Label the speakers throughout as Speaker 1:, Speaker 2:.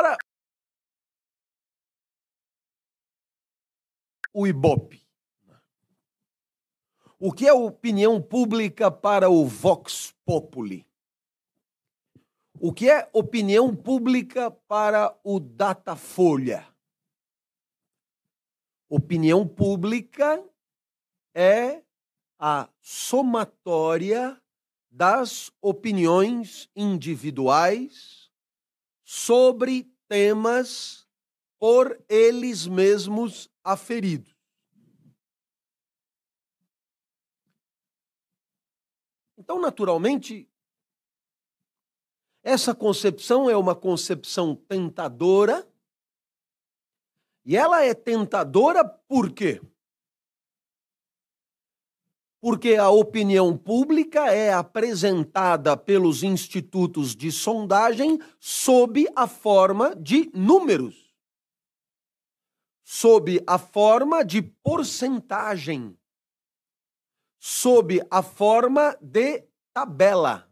Speaker 1: Ora, o Ibope. O que é opinião pública para o Vox Populi? O que é opinião pública para o Datafolha? Opinião pública é a somatória das opiniões individuais sobre temas por eles mesmos aferidos. Então, naturalmente, essa concepção é uma concepção tentadora. E ela é tentadora por quê? Porque a opinião pública é apresentada pelos institutos de sondagem sob a forma de números. Sob a forma de porcentagem, sob a forma de tabela,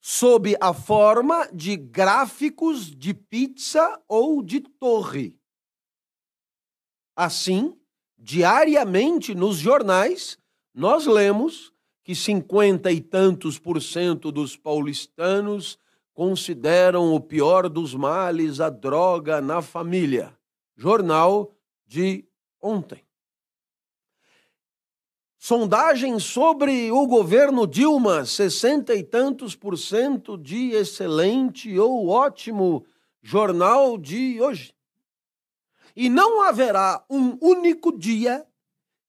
Speaker 1: sob a forma de gráficos de pizza ou de torre. Assim, diariamente nos jornais, nós lemos que cinquenta e tantos por cento dos paulistanos consideram o pior dos males a droga na família jornal de ontem. Sondagem sobre o governo Dilma, sessenta e tantos por cento de excelente ou ótimo jornal de hoje. E não haverá um único dia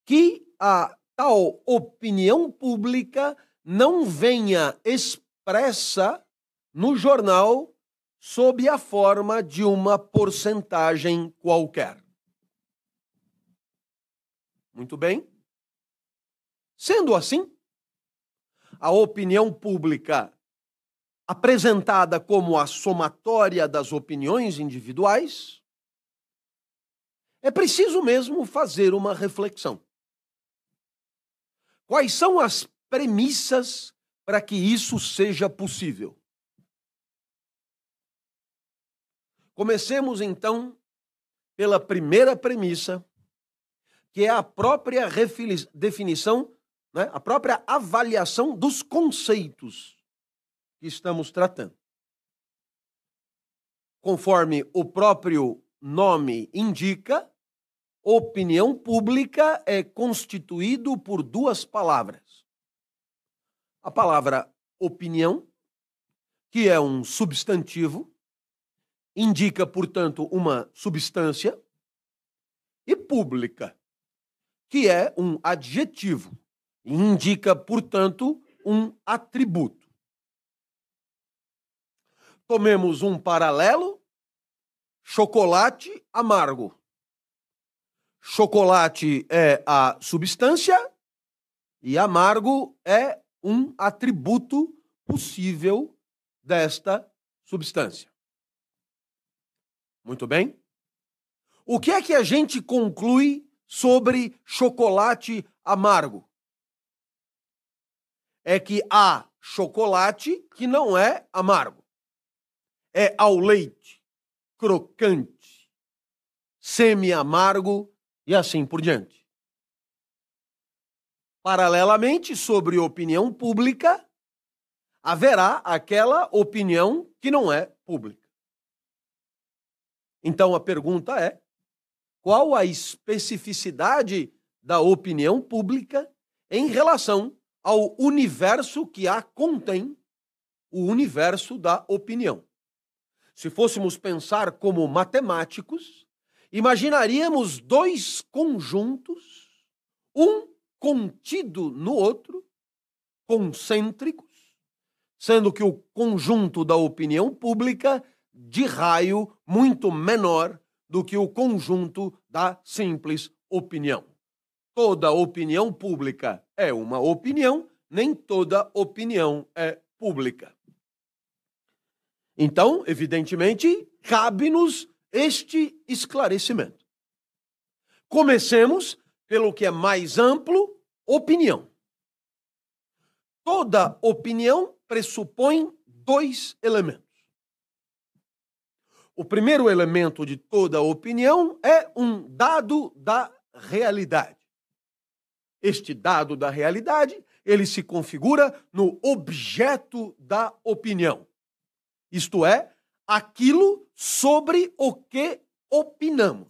Speaker 1: que a tal opinião pública não venha expressa no jornal sob a forma de uma porcentagem qualquer. Muito bem. Sendo assim, a opinião pública apresentada como a somatória das opiniões individuais, é preciso mesmo fazer uma reflexão. Quais são as premissas para que isso seja possível? Comecemos então pela primeira premissa, que é a própria definição, né, a própria avaliação dos conceitos que estamos tratando. Conforme o próprio nome indica, opinião pública é constituído por duas palavras. A palavra opinião, que é um substantivo, indica, portanto, uma substância, e pública, que é um adjetivo, indica, portanto, um atributo. Tomemos um paralelo: chocolate amargo. Chocolate é a substância e amargo é um atributo possível desta substância. Muito bem? O que é que a gente conclui sobre chocolate amargo? É que há chocolate que não é amargo. É ao leite, crocante, semi-amargo e assim por diante. Paralelamente, sobre opinião pública, haverá aquela opinião que não é pública. Então a pergunta é: qual a especificidade da opinião pública em relação ao universo que a contém, o universo da opinião? Se fôssemos pensar como matemáticos, imaginaríamos dois conjuntos, um contido no outro, concêntricos, sendo que o conjunto da opinião pública de raio muito menor do que o conjunto da simples opinião. Toda opinião pública é uma opinião, nem toda opinião é pública. Então, evidentemente, cabe-nos este esclarecimento. Comecemos pelo que é mais amplo, opinião. Toda opinião pressupõe dois elementos O primeiro elemento de toda opinião é um dado da realidade. Este dado da realidade, ele se configura no objeto da opinião. Isto é, aquilo sobre o que opinamos.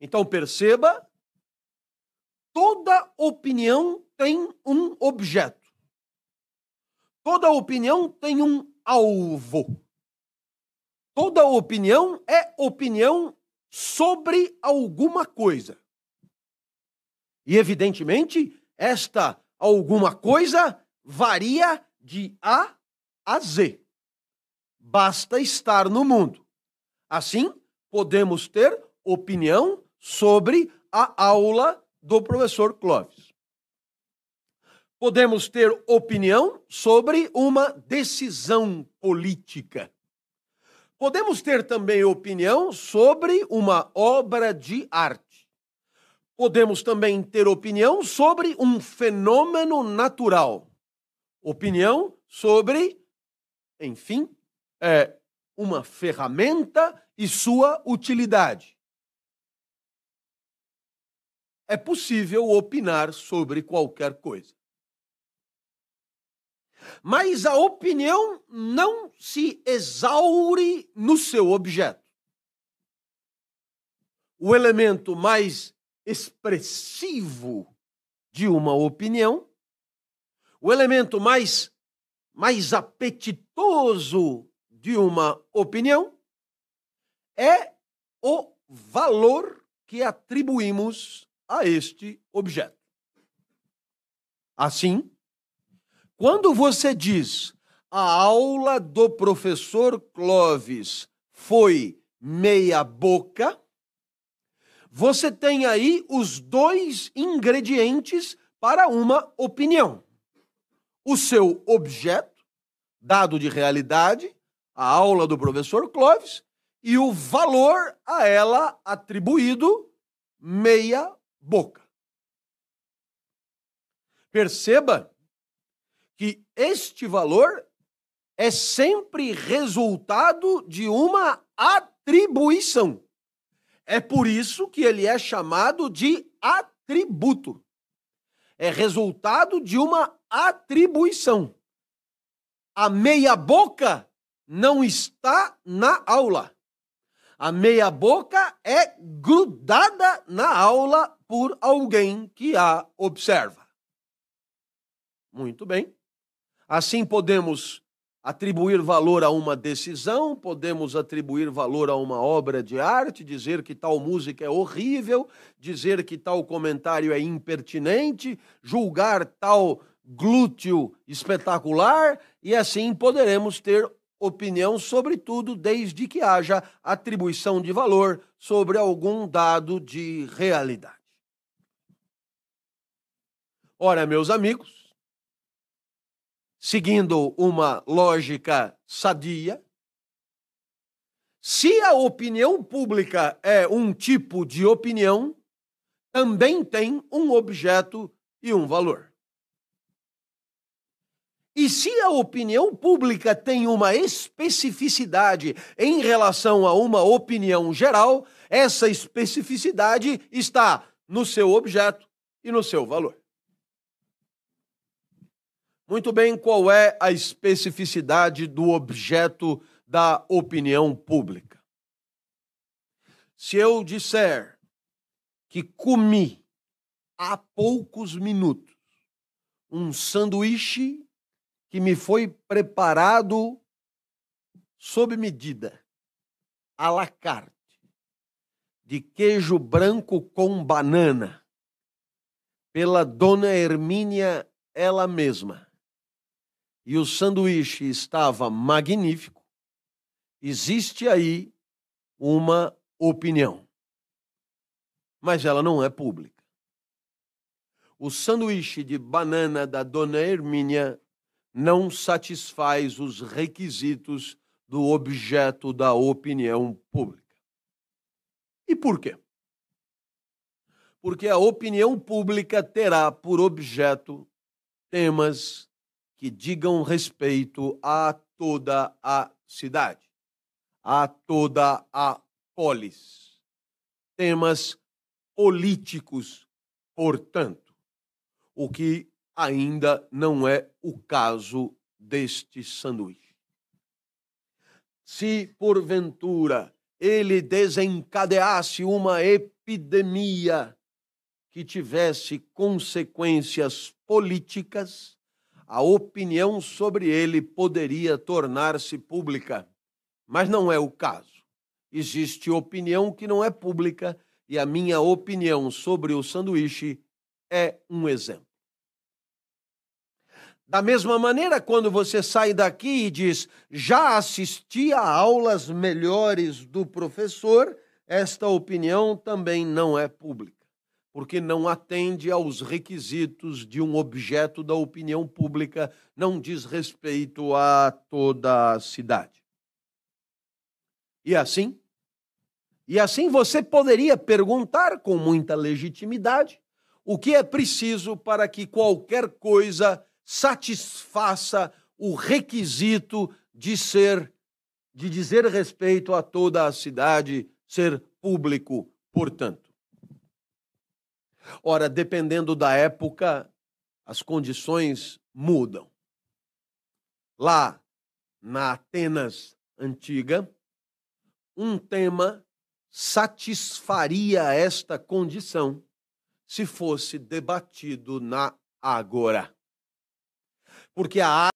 Speaker 1: Então perceba, toda opinião tem um objeto. Toda opinião tem um alvo. Toda opinião é opinião sobre alguma coisa. E, evidentemente, esta alguma coisa varia de A a Z. Basta estar no mundo. Assim, podemos ter opinião sobre a aula do professor Clóvis. Podemos ter opinião sobre uma decisão política. Podemos ter também opinião sobre uma obra de arte. Podemos também ter opinião sobre um fenômeno natural. Opinião sobre, enfim, é, uma ferramenta e sua utilidade. É possível opinar sobre qualquer coisa. Mas a opinião não se exaure no seu objeto. O elemento mais expressivo de uma opinião, o elemento mais, mais apetitoso de uma opinião, é o valor que atribuímos a este objeto. Assim, quando você diz a aula do professor Clovis foi meia boca, você tem aí os dois ingredientes para uma opinião. O seu objeto, dado de realidade, a aula do professor Clovis, e o valor a ela atribuído, meia boca. Perceba que este valor é sempre resultado de uma atribuição. É por isso que ele é chamado de atributo. É resultado de uma atribuição. A meia-boca não está na aula. A meia-boca é grudada na aula por alguém que a observa. Muito bem. Assim, podemos atribuir valor a uma decisão, podemos atribuir valor a uma obra de arte, dizer que tal música é horrível, dizer que tal comentário é impertinente, julgar tal glúteo espetacular, e assim poderemos ter opinião sobre tudo, desde que haja atribuição de valor sobre algum dado de realidade. Ora, meus amigos, seguindo uma lógica sadia, se a opinião pública é um tipo de opinião, também tem um objeto e um valor. E se a opinião pública tem uma especificidade em relação a uma opinião geral, essa especificidade está no seu objeto e no seu valor. Muito bem, qual é a especificidade do objeto da opinião pública? Se eu disser que comi há poucos minutos um sanduíche que me foi preparado sob medida, à la carte, de queijo branco com banana, pela dona Hermínia ela mesma e o sanduíche estava magnífico, existe aí uma opinião. Mas ela não é pública. O sanduíche de banana da dona Hermínia não satisfaz os requisitos do objeto da opinião pública. E por quê? Porque a opinião pública terá por objeto temas que digam respeito à toda a cidade, a toda a polis. Temas políticos, portanto, o que ainda não é o caso deste sanduíche. Se porventura ele desencadeasse uma epidemia que tivesse consequências políticas, a opinião sobre ele poderia tornar-se pública. Mas não é o caso. Existe opinião que não é pública e a minha opinião sobre o sanduíche é um exemplo. Da mesma maneira, quando você sai daqui e diz, já assisti a aulas melhores do professor, esta opinião também não é pública, porque não atende aos requisitos de um objeto da opinião pública, não diz respeito a toda a cidade. E assim, e assim você poderia perguntar com muita legitimidade o que é preciso para que qualquer coisa satisfaça o requisito de ser de dizer respeito a toda a cidade, ser público, portanto. Ora, dependendo da época, as condições mudam. Lá na Atenas antiga, um tema satisfaria esta condição se fosse debatido na Ágora porque a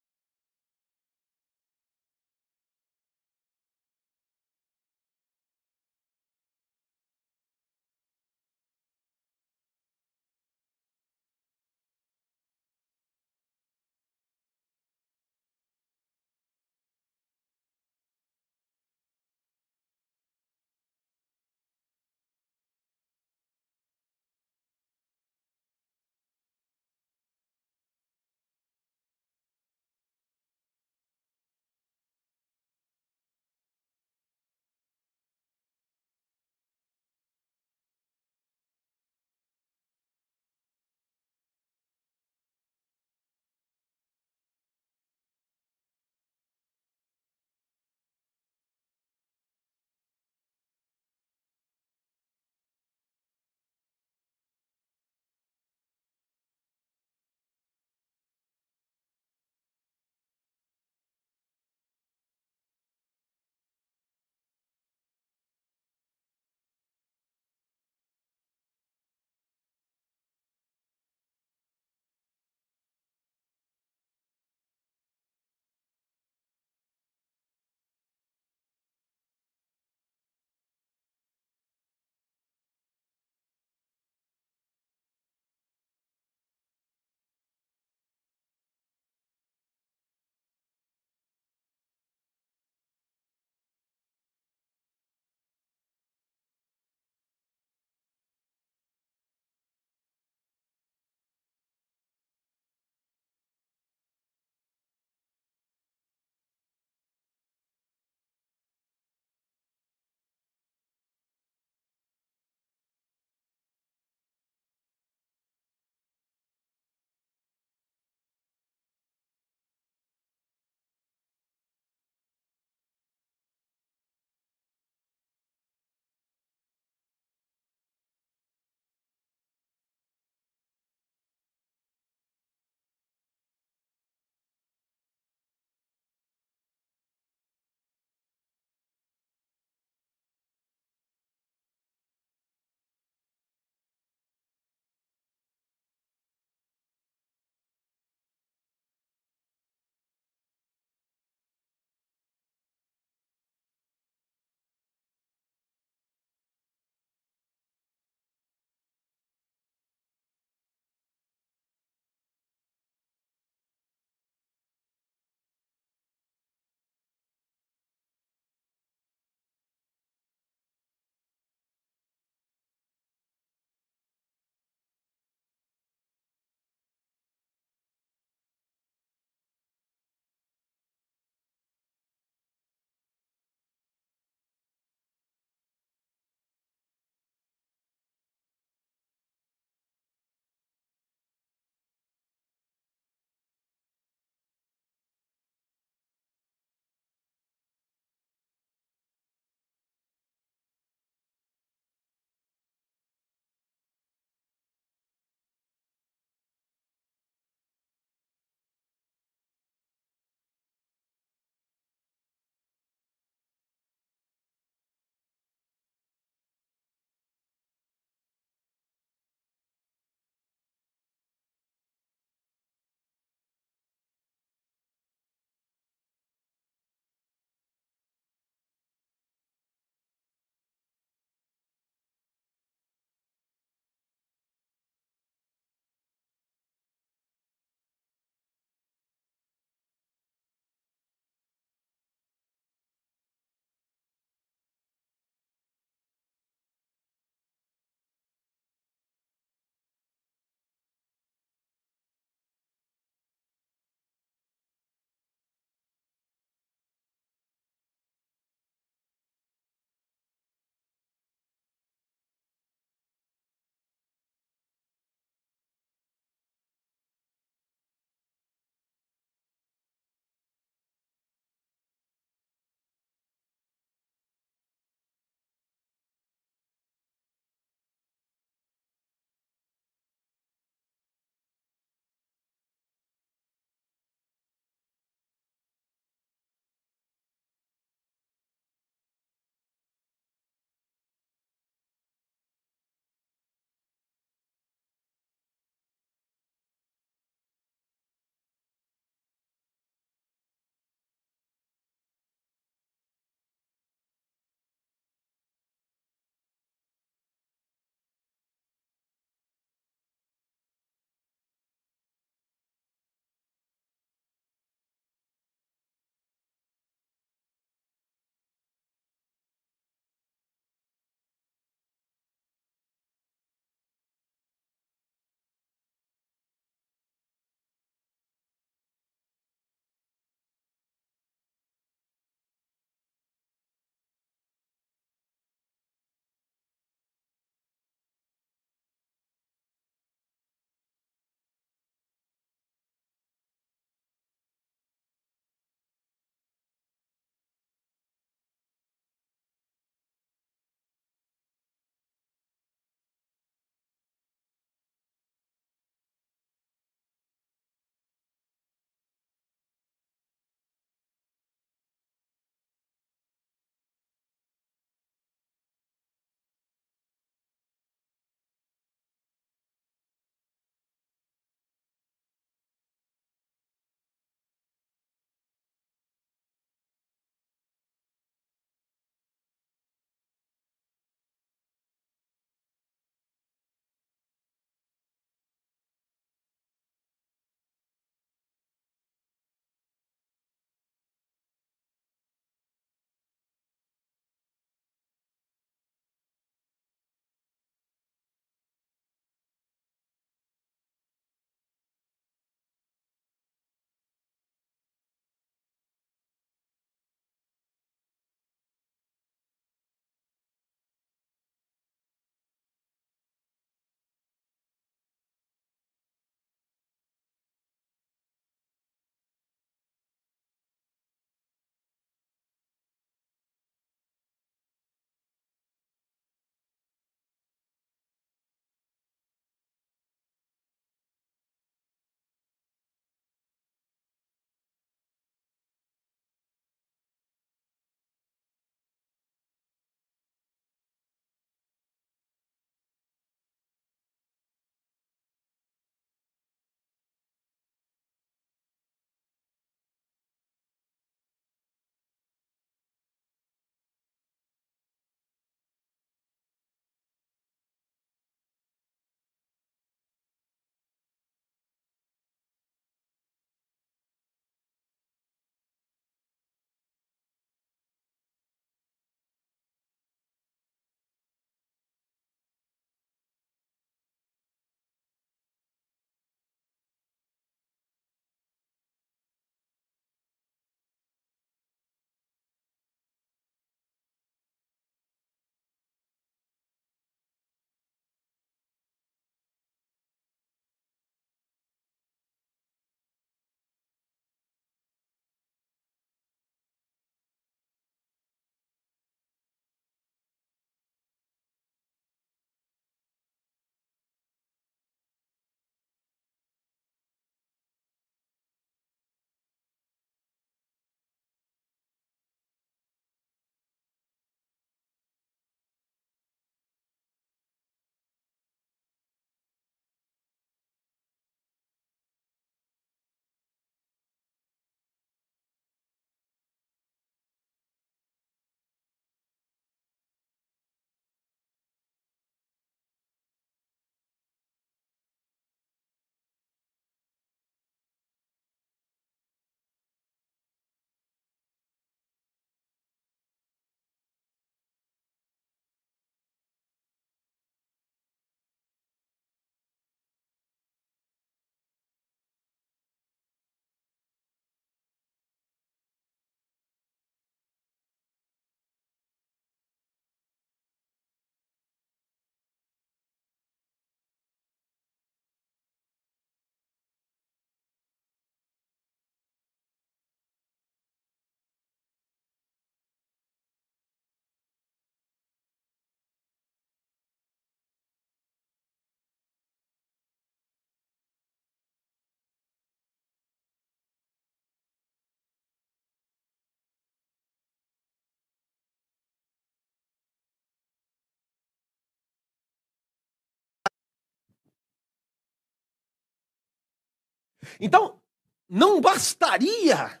Speaker 1: Então, não bastaria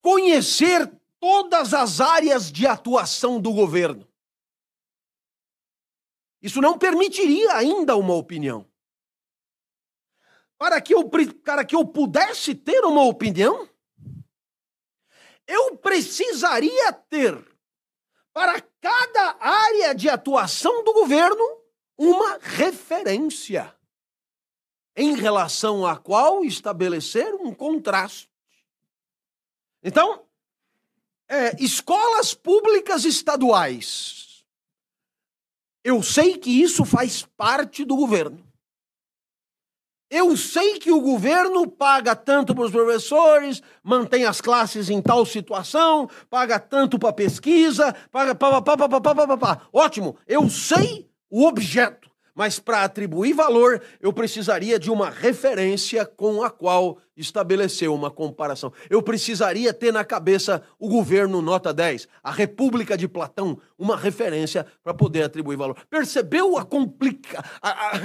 Speaker 1: conhecer todas as áreas de atuação do governo. Isso não permitiria ainda uma opinião. Para que eu, para que eu pudesse ter uma opinião, eu precisaria ter, para cada área de atuação do governo, uma referência em relação à qual estabelecer um contraste. Então, é, escolas públicas estaduais. Eu sei que isso faz parte do governo. Eu sei que o governo paga tanto para os professores, mantém as classes em tal situação, paga tanto para pesquisa, paga pá, pá, pá, pá, pá, pá, pá. Ótimo, eu sei o objeto mas para atribuir valor, eu precisaria de uma referência com a qual estabelecer uma comparação. Eu precisaria ter na cabeça o governo nota 10, a República de Platão, uma referência para poder atribuir valor. Percebeu a, complica, a, a,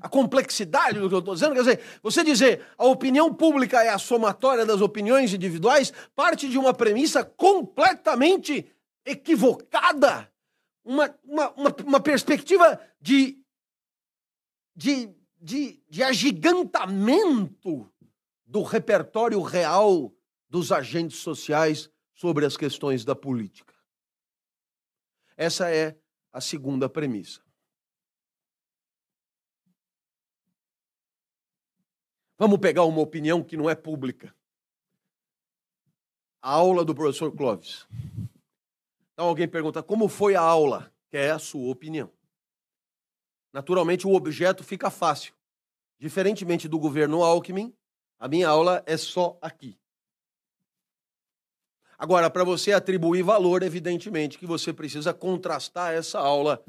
Speaker 1: a complexidade do que eu estou dizendo? Quer dizer, você dizer a opinião pública é a somatória das opiniões individuais parte de uma premissa completamente equivocada. Uma, uma, uma, uma perspectiva de de, de, de agigantamento do repertório real dos agentes sociais sobre as questões da política. Essa é a segunda premissa. Vamos pegar uma opinião que não é pública. A aula do professor Clóvis. Então alguém pergunta como foi a aula, que é a sua opinião naturalmente o objeto fica fácil. Diferentemente do governo Alckmin, a minha aula é só aqui. Agora, para você atribuir valor, evidentemente que você precisa contrastar essa aula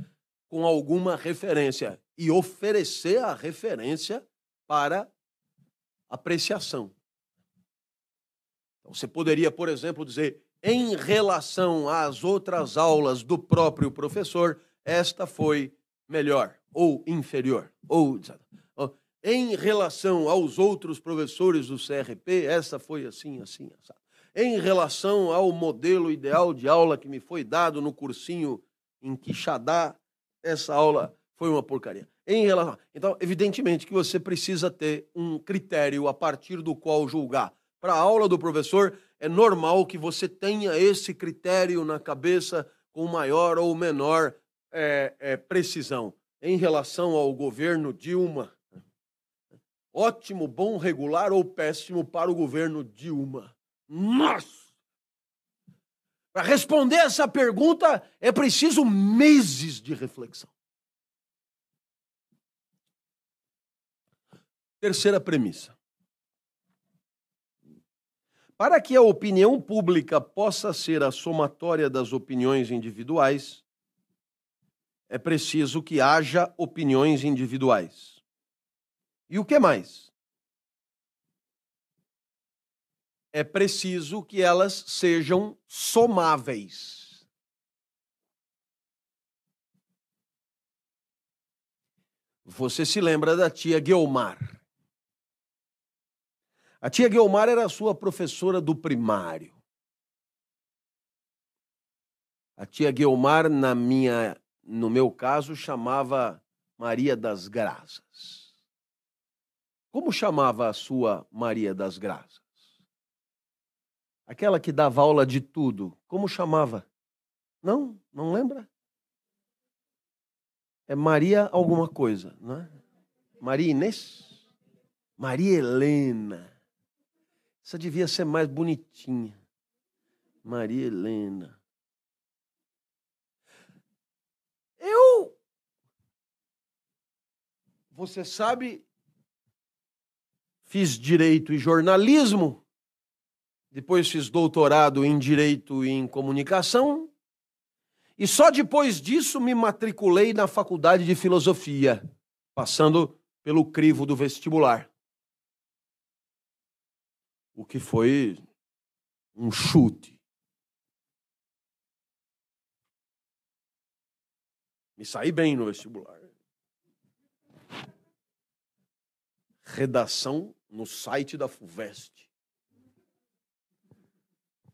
Speaker 1: com alguma referência e oferecer a referência para apreciação. Então, você poderia, por exemplo, dizer, em relação às outras aulas do próprio professor, esta foi melhor ou inferior. Ou, em relação aos outros professores do CRP, essa foi assim, assim, assim. Em relação ao modelo ideal de aula que me foi dado no cursinho em Quixadá, essa aula foi uma porcaria. Em relação, então, evidentemente que você precisa ter um critério a partir do qual julgar. Para a aula do professor, é normal que você tenha esse critério na cabeça com maior ou menor é, é, precisão em relação ao governo Dilma. Ótimo, bom, regular ou péssimo para o governo Dilma? Nossa! Para responder essa pergunta é preciso meses de reflexão. Terceira premissa. Para que a opinião pública possa ser a somatória das opiniões individuais, é preciso que haja opiniões individuais. E o que mais? É preciso que elas sejam somáveis. Você se lembra da tia Guilmar? A tia Guilmar era sua professora do primário. A tia Guilmar, na minha no meu caso, chamava Maria das Graças. Como chamava a sua Maria das Graças? Aquela que dava aula de tudo, como chamava? Não? Não lembra? É Maria alguma coisa, não é? Maria Inês? Maria Helena. Essa devia ser mais bonitinha. Maria Helena. Você sabe, fiz direito e jornalismo, depois fiz doutorado em direito e em comunicação, e só depois disso me matriculei na faculdade de filosofia, passando pelo crivo do vestibular. O que foi um chute. Me saí bem no vestibular. Redação no site da FUVEST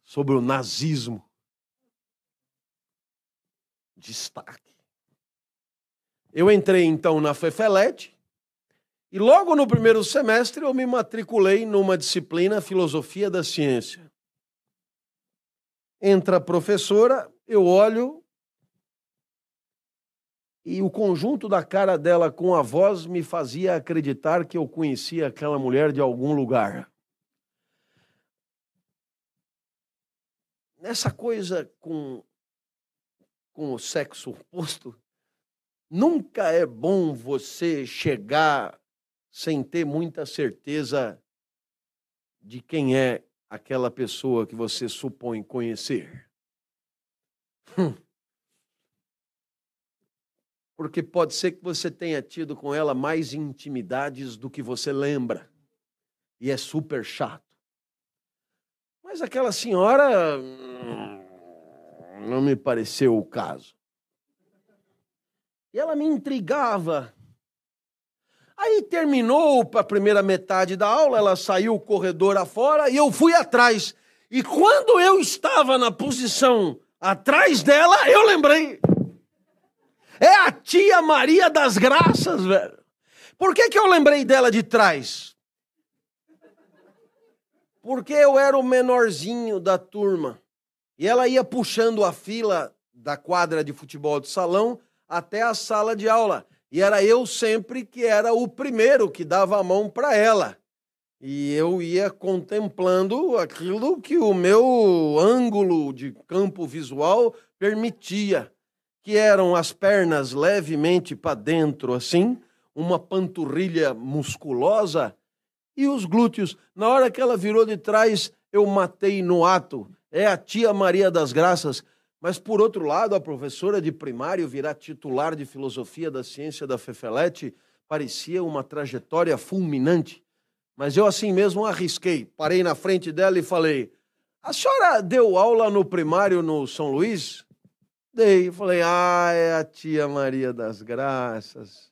Speaker 1: sobre o nazismo. Destaque. Eu entrei então na FEFELET e logo no primeiro semestre eu me matriculei numa disciplina Filosofia da Ciência. Entra a professora, eu olho e o conjunto da cara dela com a voz me fazia acreditar que eu conhecia aquela mulher de algum lugar. Nessa coisa com, com o sexo oposto, nunca é bom você chegar sem ter muita certeza de quem é aquela pessoa que você supõe conhecer. Hum porque pode ser que você tenha tido com ela mais intimidades do que você lembra. E é super chato. Mas aquela senhora hum, não me pareceu o caso. E ela me intrigava. Aí terminou a primeira metade da aula, ela saiu o corredor afora e eu fui atrás. E quando eu estava na posição atrás dela, eu lembrei. É a tia Maria das Graças, velho. Por que, que eu lembrei dela de trás? Porque eu era o menorzinho da turma. E ela ia puxando a fila da quadra de futebol de salão até a sala de aula. E era eu sempre que era o primeiro que dava a mão para ela. E eu ia contemplando aquilo que o meu ângulo de campo visual permitia que eram as pernas levemente para dentro, assim, uma panturrilha musculosa e os glúteos. Na hora que ela virou de trás, eu matei no ato. É a tia Maria das Graças. Mas, por outro lado, a professora de primário virar titular de filosofia da ciência da Fefelete parecia uma trajetória fulminante. Mas eu, assim mesmo, arrisquei. Parei na frente dela e falei: A senhora deu aula no primário no São Luís? Dei. Falei, ah, é a tia Maria das Graças.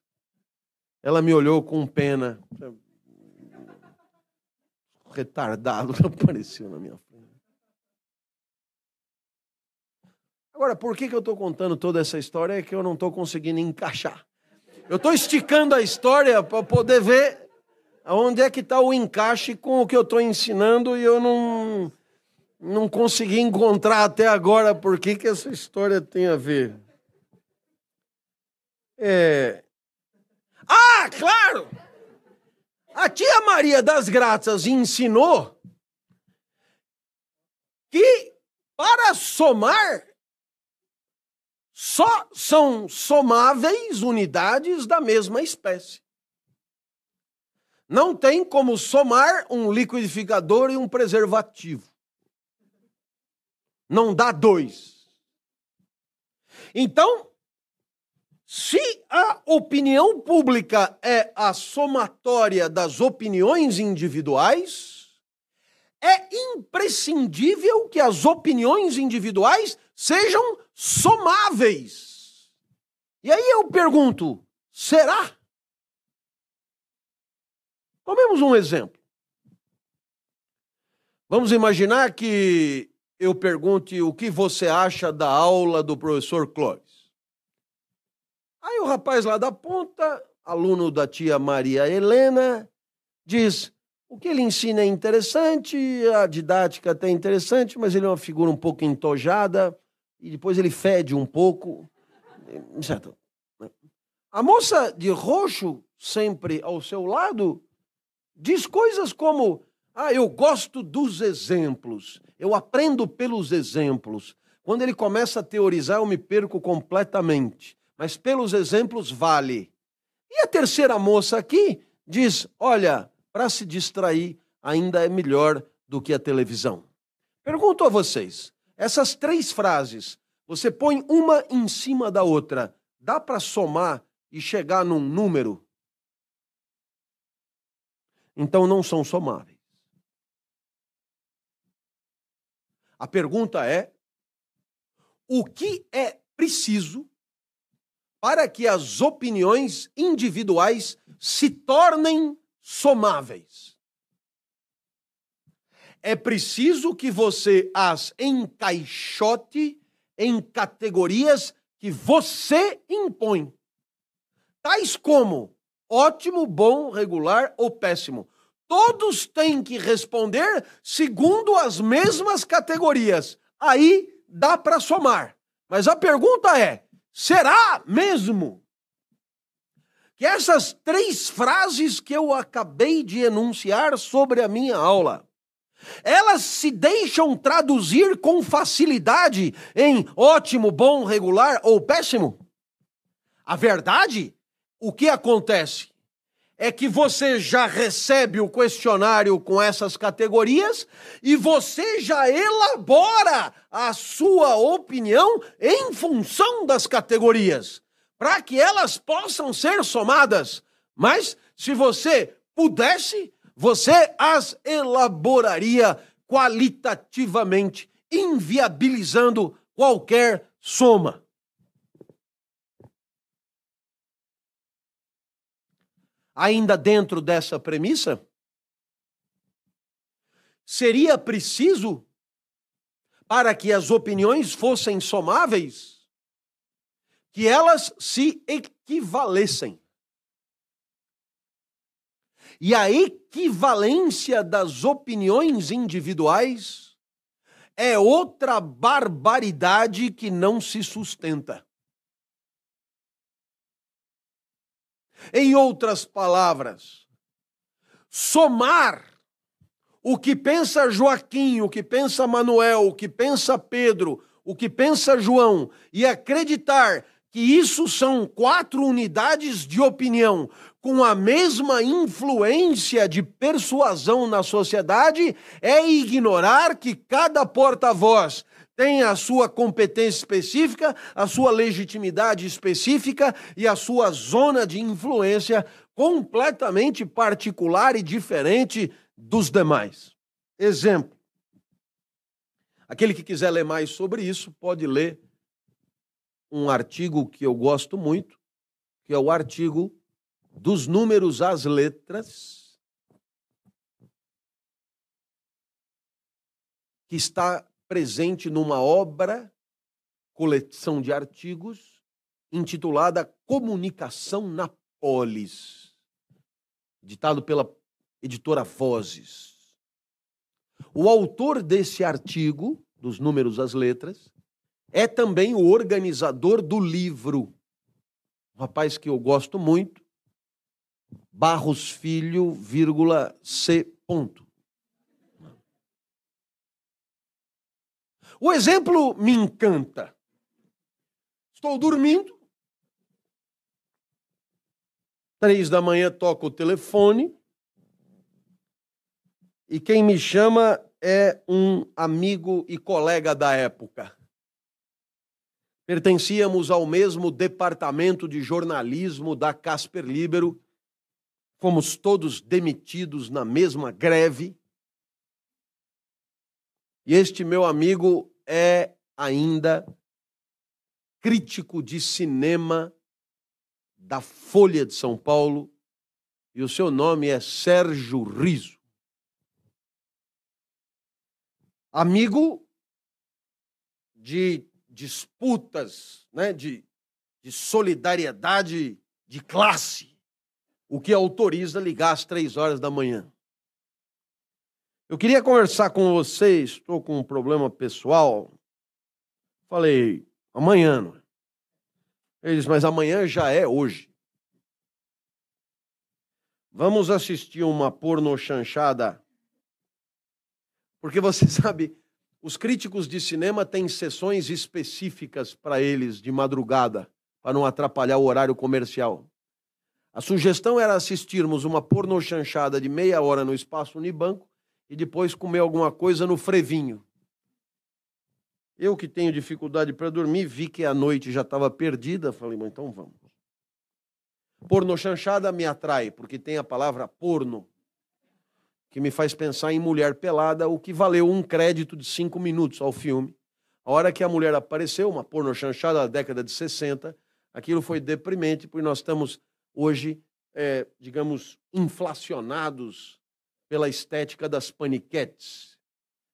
Speaker 1: Ela me olhou com pena. Retardado apareceu na minha frente. Agora, por que, que eu estou contando toda essa história? É que eu não estou conseguindo encaixar. Eu estou esticando a história para poder ver onde é que está o encaixe com o que eu estou ensinando e eu não não consegui encontrar até agora por que, que essa história tem a ver. É... Ah, claro! A tia Maria das Graças ensinou que para somar só são somáveis unidades da mesma espécie. Não tem como somar um liquidificador e um preservativo não dá dois. Então, se a opinião pública é a somatória das opiniões individuais, é imprescindível que as opiniões individuais sejam somáveis. E aí eu pergunto: será? Tomemos um exemplo. Vamos imaginar que eu pergunte o que você acha da aula do professor Clóvis. Aí o rapaz lá da ponta, aluno da tia Maria Helena, diz: o que ele ensina é interessante, a didática até é interessante, mas ele é uma figura um pouco entojada e depois ele fede um pouco. Certo. A moça de roxo, sempre ao seu lado, diz coisas como: ah, eu gosto dos exemplos. Eu aprendo pelos exemplos. Quando ele começa a teorizar, eu me perco completamente. Mas pelos exemplos vale. E a terceira moça aqui diz: olha, para se distrair ainda é melhor do que a televisão. Pergunto a vocês: essas três frases, você põe uma em cima da outra, dá para somar e chegar num número? Então não são somáveis. A pergunta é: o que é preciso para que as opiniões individuais se tornem somáveis? é preciso que você as encaixote em categorias que você impõe, tais como ótimo, bom, regular ou péssimo. Todos têm que responder segundo as mesmas categorias. Aí dá para somar. Mas a pergunta é: será mesmo que essas três frases que eu acabei de enunciar sobre a minha aula elas se deixam traduzir com facilidade em ótimo, bom, regular ou péssimo? A verdade, o que acontece é que você já recebe o questionário com essas categorias e você já elabora a sua opinião em função das categorias, para que elas possam ser somadas. Mas se você pudesse, você as elaboraria qualitativamente, inviabilizando qualquer soma. Ainda dentro dessa premissa? Seria preciso, para que as opiniões fossem somáveis, que elas se equivalessem. E a equivalência das opiniões individuais é outra barbaridade que não se sustenta. Em outras palavras, somar o que pensa Joaquim, o que pensa Manuel, o que pensa Pedro, o que pensa João e acreditar que isso são quatro unidades de opinião com a mesma influência de persuasão na sociedade é ignorar que cada porta-voz tem a sua competência específica, a sua legitimidade específica e a sua zona de influência completamente particular e diferente dos demais. Exemplo. Aquele que quiser ler mais sobre isso pode ler um artigo que eu gosto muito, que é o artigo dos números às letras, que está presente numa obra, coleção de artigos, intitulada Comunicação na Polis, ditado pela editora Vozes. O autor desse artigo, dos números às letras, é também o organizador do livro. Um rapaz que eu gosto muito, Barros Filho, vírgula, C. Ponto. O exemplo me encanta. Estou dormindo. Três da manhã toco o telefone. E quem me chama é um amigo e colega da época. Pertencíamos ao mesmo departamento de jornalismo da Casper Libero. Fomos todos demitidos na mesma greve. E este meu amigo é ainda crítico de cinema da Folha de São Paulo e o seu nome é Sérgio Riso. Amigo de disputas, né, de, de solidariedade de classe, o que autoriza ligar às três horas da manhã. Eu queria conversar com vocês, estou com um problema pessoal. Falei, amanhã. Não é? Eles, mas amanhã já é hoje. Vamos assistir uma porno chanchada. Porque você sabe, os críticos de cinema têm sessões específicas para eles de madrugada, para não atrapalhar o horário comercial. A sugestão era assistirmos uma porno chanchada de meia hora no espaço Unibanco e depois comer alguma coisa no frevinho. Eu que tenho dificuldade para dormir, vi que a noite já estava perdida, falei, mas então vamos. Porno chanchada me atrai, porque tem a palavra porno, que me faz pensar em mulher pelada, o que valeu um crédito de cinco minutos ao filme. A hora que a mulher apareceu, uma porno chanchada da década de 60, aquilo foi deprimente, porque nós estamos hoje, é, digamos, inflacionados pela estética das paniquetes.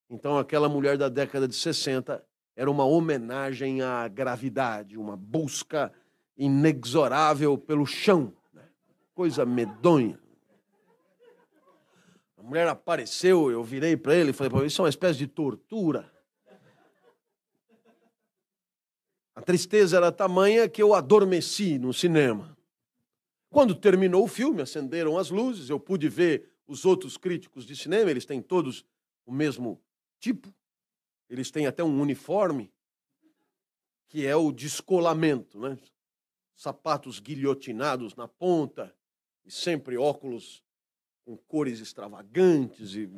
Speaker 1: Então, aquela mulher da década de 60 era uma homenagem à gravidade, uma busca inexorável pelo chão. Né? Coisa medonha. A mulher apareceu, eu virei para ele e falei: Isso é uma espécie de tortura. A tristeza era tamanha que eu adormeci no cinema. Quando terminou o filme, acenderam as luzes, eu pude ver os outros críticos de cinema, eles têm todos o mesmo tipo, eles têm até um uniforme, que é o descolamento, né? sapatos guilhotinados na ponta, e sempre óculos com cores extravagantes e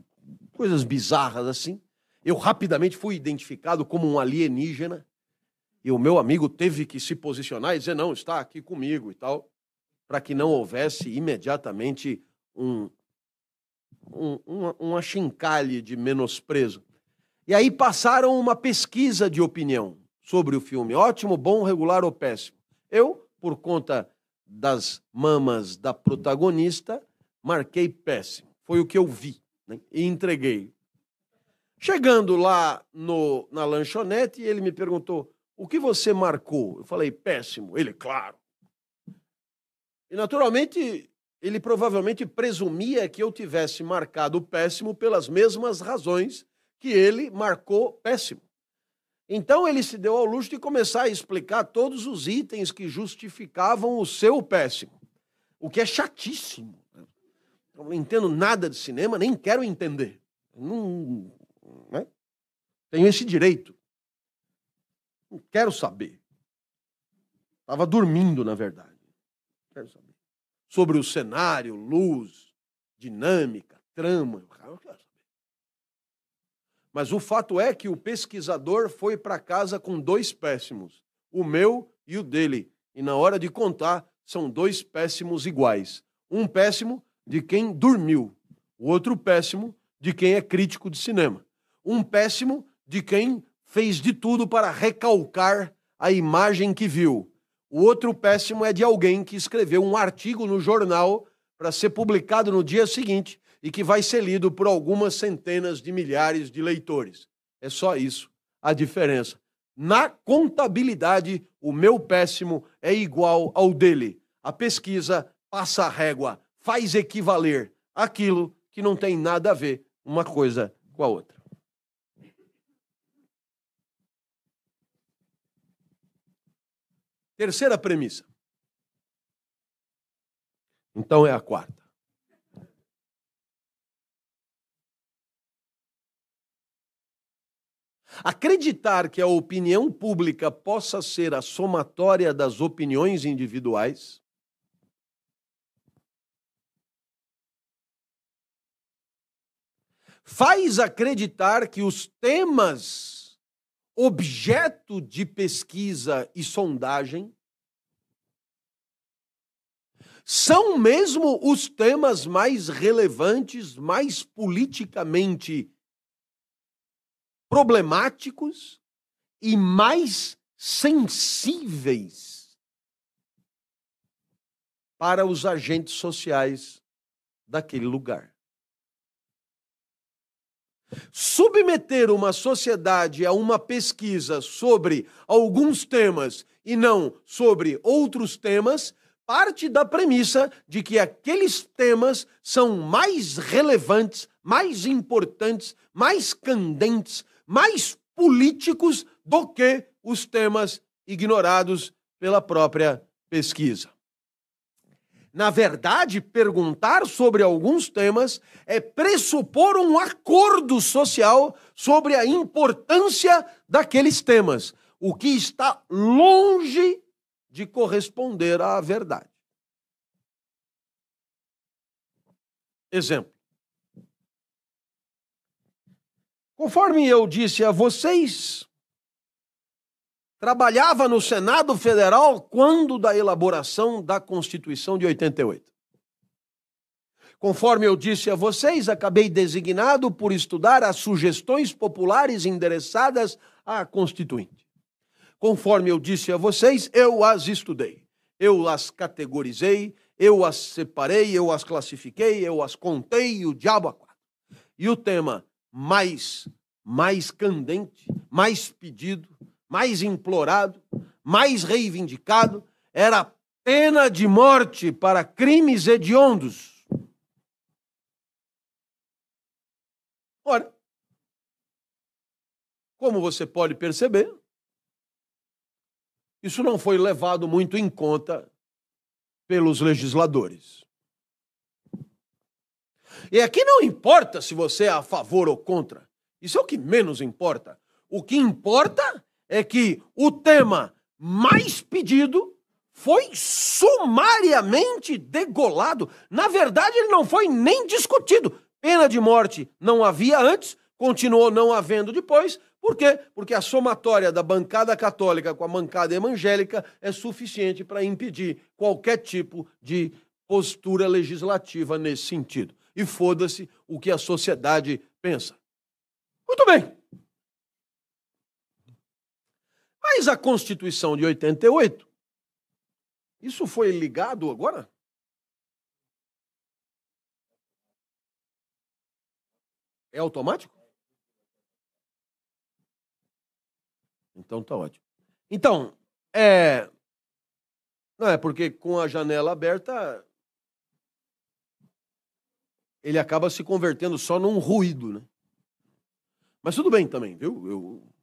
Speaker 1: coisas bizarras assim. Eu rapidamente fui identificado como um alienígena e o meu amigo teve que se posicionar e dizer: não, está aqui comigo e tal, para que não houvesse imediatamente um, um, uma, uma chincalhe de menosprezo. E aí passaram uma pesquisa de opinião sobre o filme: ótimo, bom, regular ou péssimo. Eu por conta das mamas da protagonista, marquei péssimo. Foi o que eu vi né? e entreguei. Chegando lá no, na lanchonete, ele me perguntou: o que você marcou? Eu falei: péssimo. Ele, claro. E naturalmente, ele provavelmente presumia que eu tivesse marcado péssimo pelas mesmas razões que ele marcou péssimo. Então ele se deu ao luxo de começar a explicar todos os itens que justificavam o seu péssimo, o que é chatíssimo. Eu não entendo nada de cinema, nem quero entender. Não, né? Tenho esse direito. Não quero saber. Estava dormindo, na verdade. Quero saber. Sobre o cenário, luz, dinâmica, trama. Mas o fato é que o pesquisador foi para casa com dois péssimos, o meu e o dele. E na hora de contar, são dois péssimos iguais. Um péssimo de quem dormiu, o outro péssimo de quem é crítico de cinema. Um péssimo de quem fez de tudo para recalcar a imagem que viu. O outro péssimo é de alguém que escreveu um artigo no jornal para ser publicado no dia seguinte e que vai ser lido por algumas centenas de milhares de leitores. É só isso a diferença. Na contabilidade, o meu péssimo é igual ao dele. A pesquisa passa a régua, faz equivaler aquilo que não tem nada a ver uma coisa com a outra. Terceira premissa. Então é a quarta. Acreditar que a opinião pública possa ser a somatória das opiniões individuais faz acreditar que os temas objeto de pesquisa e sondagem são mesmo os temas mais relevantes, mais politicamente problemáticos e mais sensíveis para os agentes sociais daquele lugar. Submeter uma sociedade a uma pesquisa sobre alguns temas e não sobre outros temas parte da premissa de que aqueles temas são mais relevantes, mais importantes, mais candentes, mais políticos do que os temas ignorados pela própria pesquisa. Na verdade, perguntar sobre alguns temas é pressupor um acordo social sobre a importância daqueles temas, o que está longe de corresponder à verdade. Exemplo. Conforme eu disse a vocês, trabalhava no Senado Federal quando da elaboração da Constituição de 88. Conforme eu disse a vocês, acabei designado por estudar as sugestões populares endereçadas à Constituinte. Conforme eu disse a vocês, eu as estudei. Eu as categorizei, eu as separei, eu as classifiquei, eu as contei, o diabo a quatro. E o tema mais mais candente, mais pedido, mais implorado, mais reivindicado era a pena de morte para crimes hediondos. Ora, como você pode perceber, isso não foi levado muito em conta pelos legisladores. E aqui não importa se você é a favor ou contra. Isso é o que menos importa. O que importa é que o tema mais pedido foi sumariamente degolado. Na verdade, ele não foi nem discutido. Pena de morte não havia antes, continuou não havendo depois. Por quê? Porque a somatória da bancada católica com a bancada evangélica é suficiente para impedir qualquer tipo de postura legislativa nesse sentido. E foda-se o que a sociedade pensa. Muito bem. Mas a Constituição de 88, isso foi ligado agora? É automático? Então tá ótimo. Então, é. Não é porque com a janela aberta ele acaba se convertendo só num ruído, né? Mas tudo bem também, viu? Eu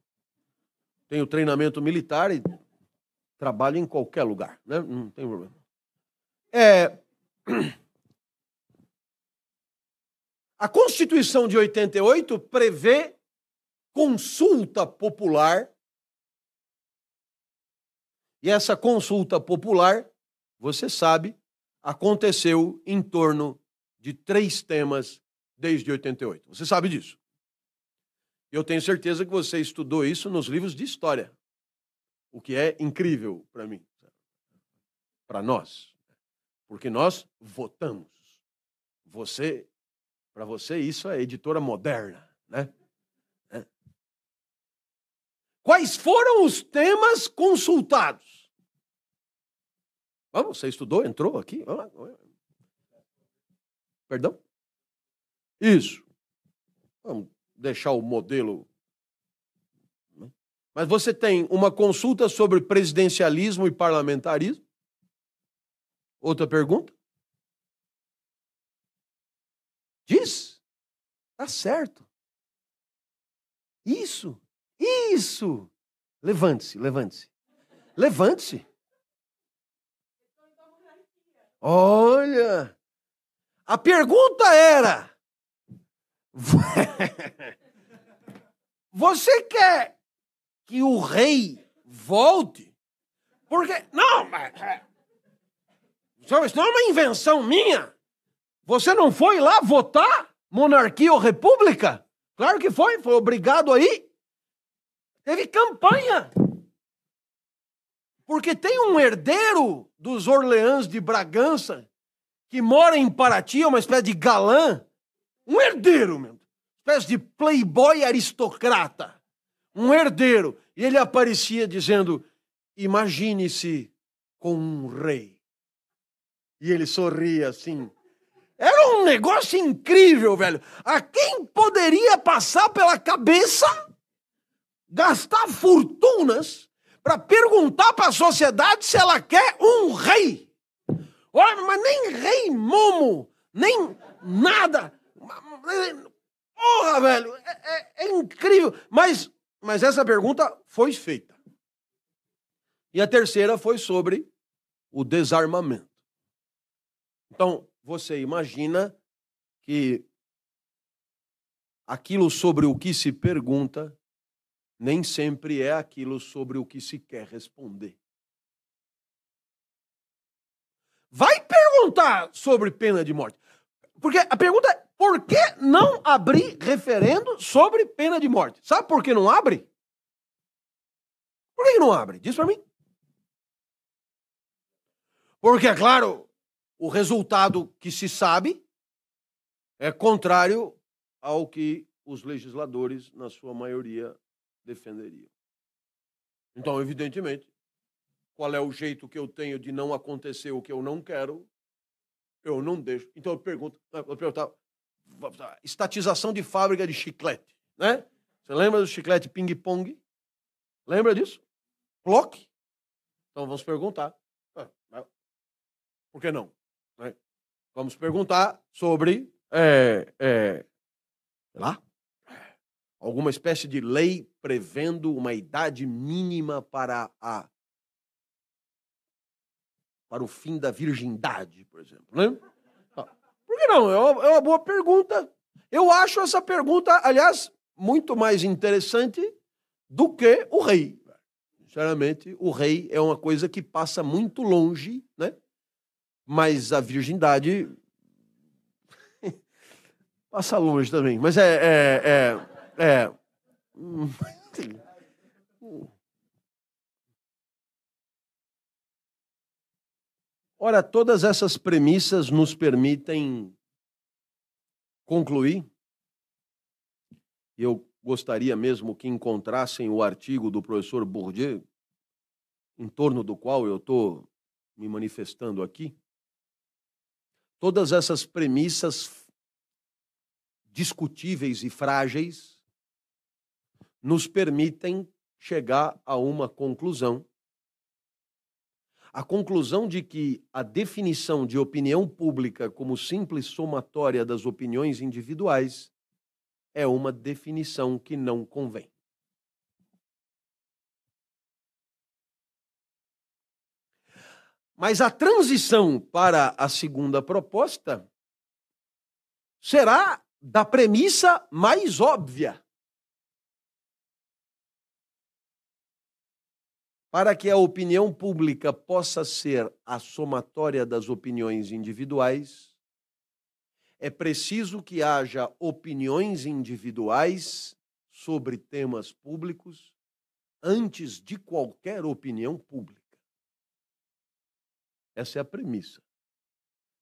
Speaker 1: tenho treinamento militar e trabalho em qualquer lugar, né? Não tem problema. É... A Constituição de 88 prevê consulta popular. E essa consulta popular, você sabe, aconteceu em torno de três temas desde 88. Você sabe disso. Eu tenho certeza que você estudou isso nos livros de história, o que é incrível para mim, para nós, porque nós votamos. Você, para você, isso é editora moderna, né? É. Quais foram os temas consultados? Vamos, você estudou, entrou aqui? Perdão? Isso. Vamos deixar o modelo. Né? Mas você tem uma consulta sobre presidencialismo e parlamentarismo? Outra pergunta? Diz. Tá certo. Isso. Isso. Levante-se, levante-se. Levante-se. Olha. A pergunta era: Você quer que o rei volte? Porque. Não, mas. É, isso não é uma invenção minha. Você não foi lá votar monarquia ou república? Claro que foi, foi obrigado aí. Teve campanha. Porque tem um herdeiro dos Orleans de Bragança que mora em Paraty, é uma espécie de galã, um herdeiro, meu. Espécie de playboy aristocrata. Um herdeiro. E ele aparecia dizendo: Imagine-se com um rei. E ele sorria assim. Era um negócio incrível, velho. A quem poderia passar pela cabeça gastar fortunas para perguntar para a sociedade se ela quer um rei? Olha, mas nem rei momo, nem nada. Porra, velho, é, é, é incrível. Mas, mas essa pergunta foi feita. E a terceira foi sobre o desarmamento. Então, você imagina que aquilo sobre o que se pergunta nem sempre é aquilo sobre o que se quer responder. Vai perguntar sobre pena de morte. Porque a pergunta por que não abrir referendo sobre pena de morte? Sabe por que não abre? Por que não abre? Diz para mim. Porque, é claro, o resultado que se sabe é contrário ao que os legisladores, na sua maioria, defenderiam. Então, evidentemente, qual é o jeito que eu tenho de não acontecer o que eu não quero? Eu não deixo. Então eu pergunto, eu pergunto estatização de fábrica de chiclete, né? Você lembra do chiclete ping-pong? Lembra disso? Plock? Então vamos perguntar. Ah, por que não? Né? Vamos perguntar sobre é, é, lá, alguma espécie de lei prevendo uma idade mínima para a para o fim da virgindade, por exemplo, né? Que não? É é uma boa pergunta. Eu acho essa pergunta, aliás, muito mais interessante do que o rei. Sinceramente, o rei é uma coisa que passa muito longe, né? Mas a virgindade passa longe também. Mas é, é, é, é Ora, todas essas premissas nos permitem concluir. Eu gostaria mesmo que encontrassem o artigo do professor Bourdieu, em torno do qual eu estou me manifestando aqui. Todas essas premissas discutíveis e frágeis nos permitem chegar a uma conclusão. A conclusão de que a definição de opinião pública como simples somatória das opiniões individuais é uma definição que não convém. Mas a transição para a segunda proposta será da premissa mais óbvia. Para que a opinião pública possa ser a somatória das opiniões individuais, é preciso que haja opiniões individuais sobre temas públicos antes de qualquer opinião pública. Essa é a premissa.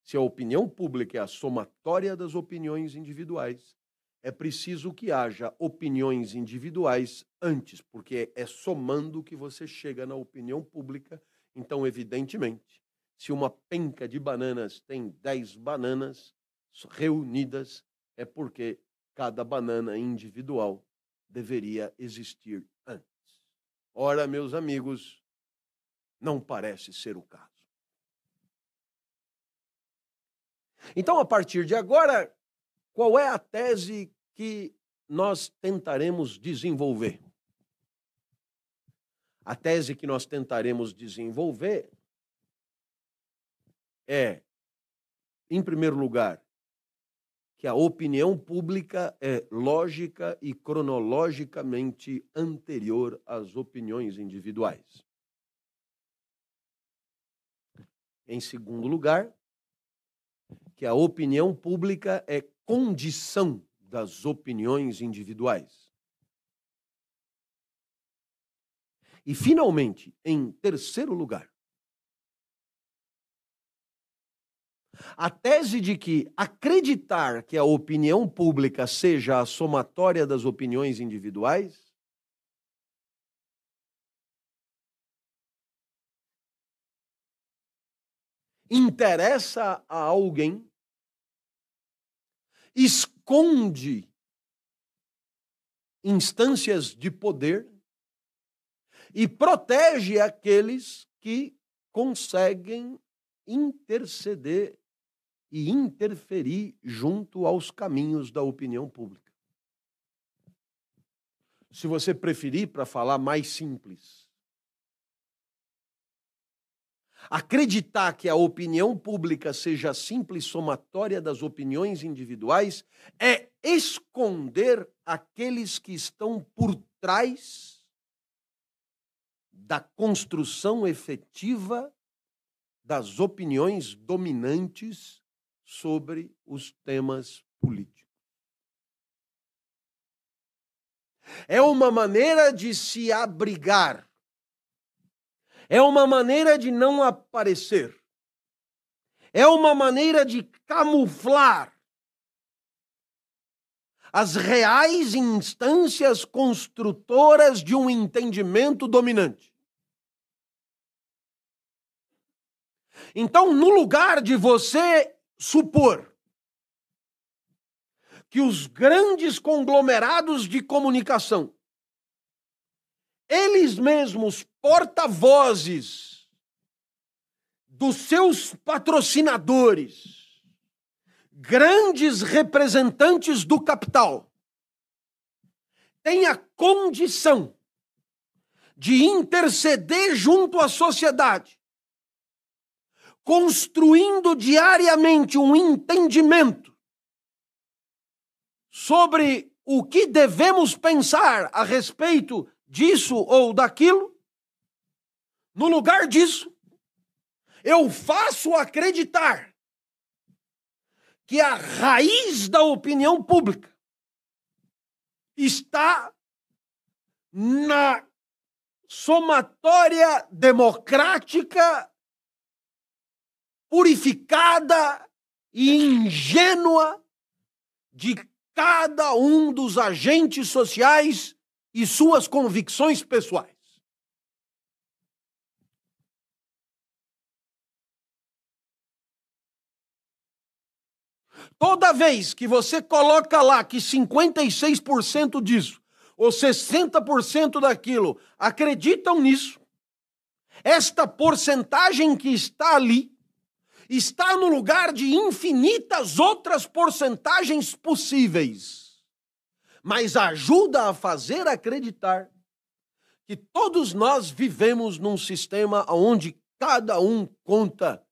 Speaker 1: Se a opinião pública é a somatória das opiniões individuais, é preciso que haja opiniões individuais antes, porque é somando que você chega na opinião pública. Então, evidentemente, se uma penca de bananas tem 10 bananas reunidas, é porque cada banana individual deveria existir antes. Ora, meus amigos, não parece ser o caso. Então, a partir de agora, qual é a tese que nós tentaremos desenvolver? A tese que nós tentaremos desenvolver é, em primeiro lugar, que a opinião pública é lógica e cronologicamente anterior às opiniões individuais. Em segundo lugar, que a opinião pública é condição das opiniões individuais. E, finalmente, em terceiro lugar, a tese de que acreditar que a opinião pública seja a somatória das opiniões individuais interessa a alguém esconde instâncias de poder e protege aqueles que conseguem interceder e interferir junto aos caminhos da opinião pública. Se você preferir, para falar mais simples, Acreditar que a opinião pública seja a simples somatória das opiniões individuais é esconder aqueles que estão por trás da construção efetiva das opiniões dominantes sobre os temas políticos. É uma maneira de se abrigar é uma maneira de não aparecer. É uma maneira de camuflar as reais instâncias construtoras de um entendimento dominante. Então, no lugar de você supor que os grandes conglomerados de comunicação, eles mesmos porta-vozes dos seus patrocinadores, grandes representantes do capital, têm a condição de interceder junto à sociedade, construindo diariamente um entendimento sobre o que devemos pensar a respeito disso ou daquilo, no lugar disso, eu faço acreditar que a raiz da opinião pública está na somatória democrática, purificada e ingênua de cada um dos agentes sociais e suas convicções pessoais. Toda vez que você coloca lá que 56% disso ou 60% daquilo acreditam nisso, esta porcentagem que está ali está no lugar de infinitas outras porcentagens possíveis, mas ajuda a fazer acreditar que todos nós vivemos num sistema onde cada um conta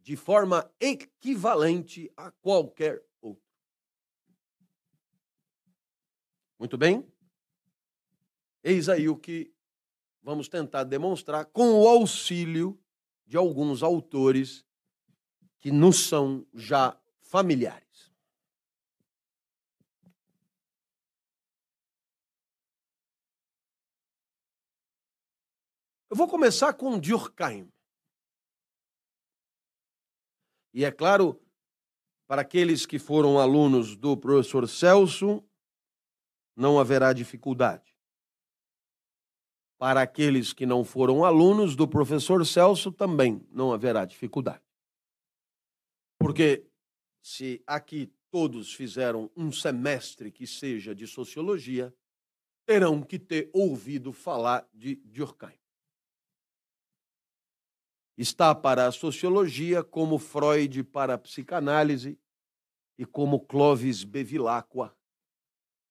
Speaker 1: de forma equivalente a qualquer outro. Muito bem? Eis aí o que vamos tentar demonstrar com o auxílio de alguns autores que nos são já familiares. Eu vou começar com Durkheim. E é claro, para aqueles que foram alunos do professor Celso, não haverá dificuldade para aqueles que não foram alunos do professor Celso, também não haverá dificuldade. Porque se aqui todos fizeram um semestre que seja de sociologia, terão que ter ouvido falar de Durkheim. Está para a sociologia como Freud para a psicanálise e como Clovis Bevilacqua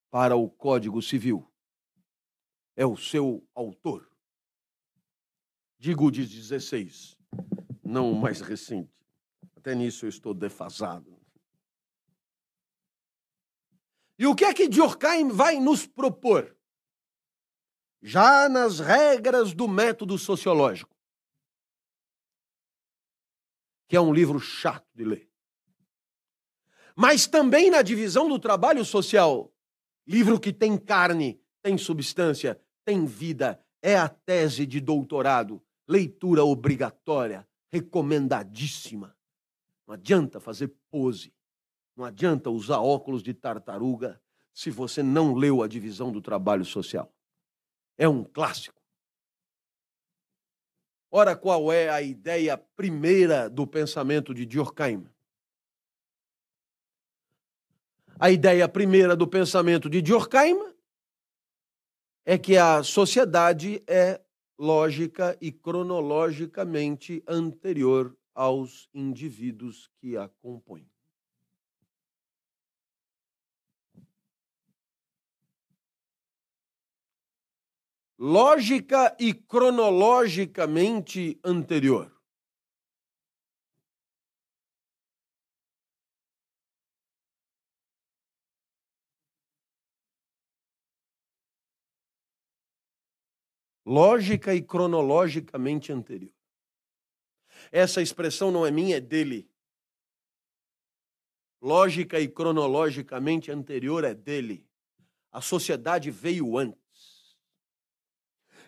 Speaker 1: para o Código Civil é o seu autor. Digo de 16, não o mais recente. Até nisso eu estou defasado. E o que é que Durkheim vai nos propor? Já nas regras do método sociológico, que é um livro chato de ler. Mas também na divisão do trabalho social, livro que tem carne, tem substância, tem vida, é a tese de doutorado, leitura obrigatória, recomendadíssima. Não adianta fazer pose, não adianta usar óculos de tartaruga se você não leu a divisão do trabalho social. É um clássico. Ora, qual é a ideia primeira do pensamento de Durkheim? A ideia primeira do pensamento de Durkheim é que a sociedade é lógica e cronologicamente anterior aos indivíduos que a compõem. Lógica e cronologicamente anterior. lógica e cronologicamente anterior. Essa expressão não é minha, é dele. Lógica e cronologicamente anterior é dele. A sociedade veio antes.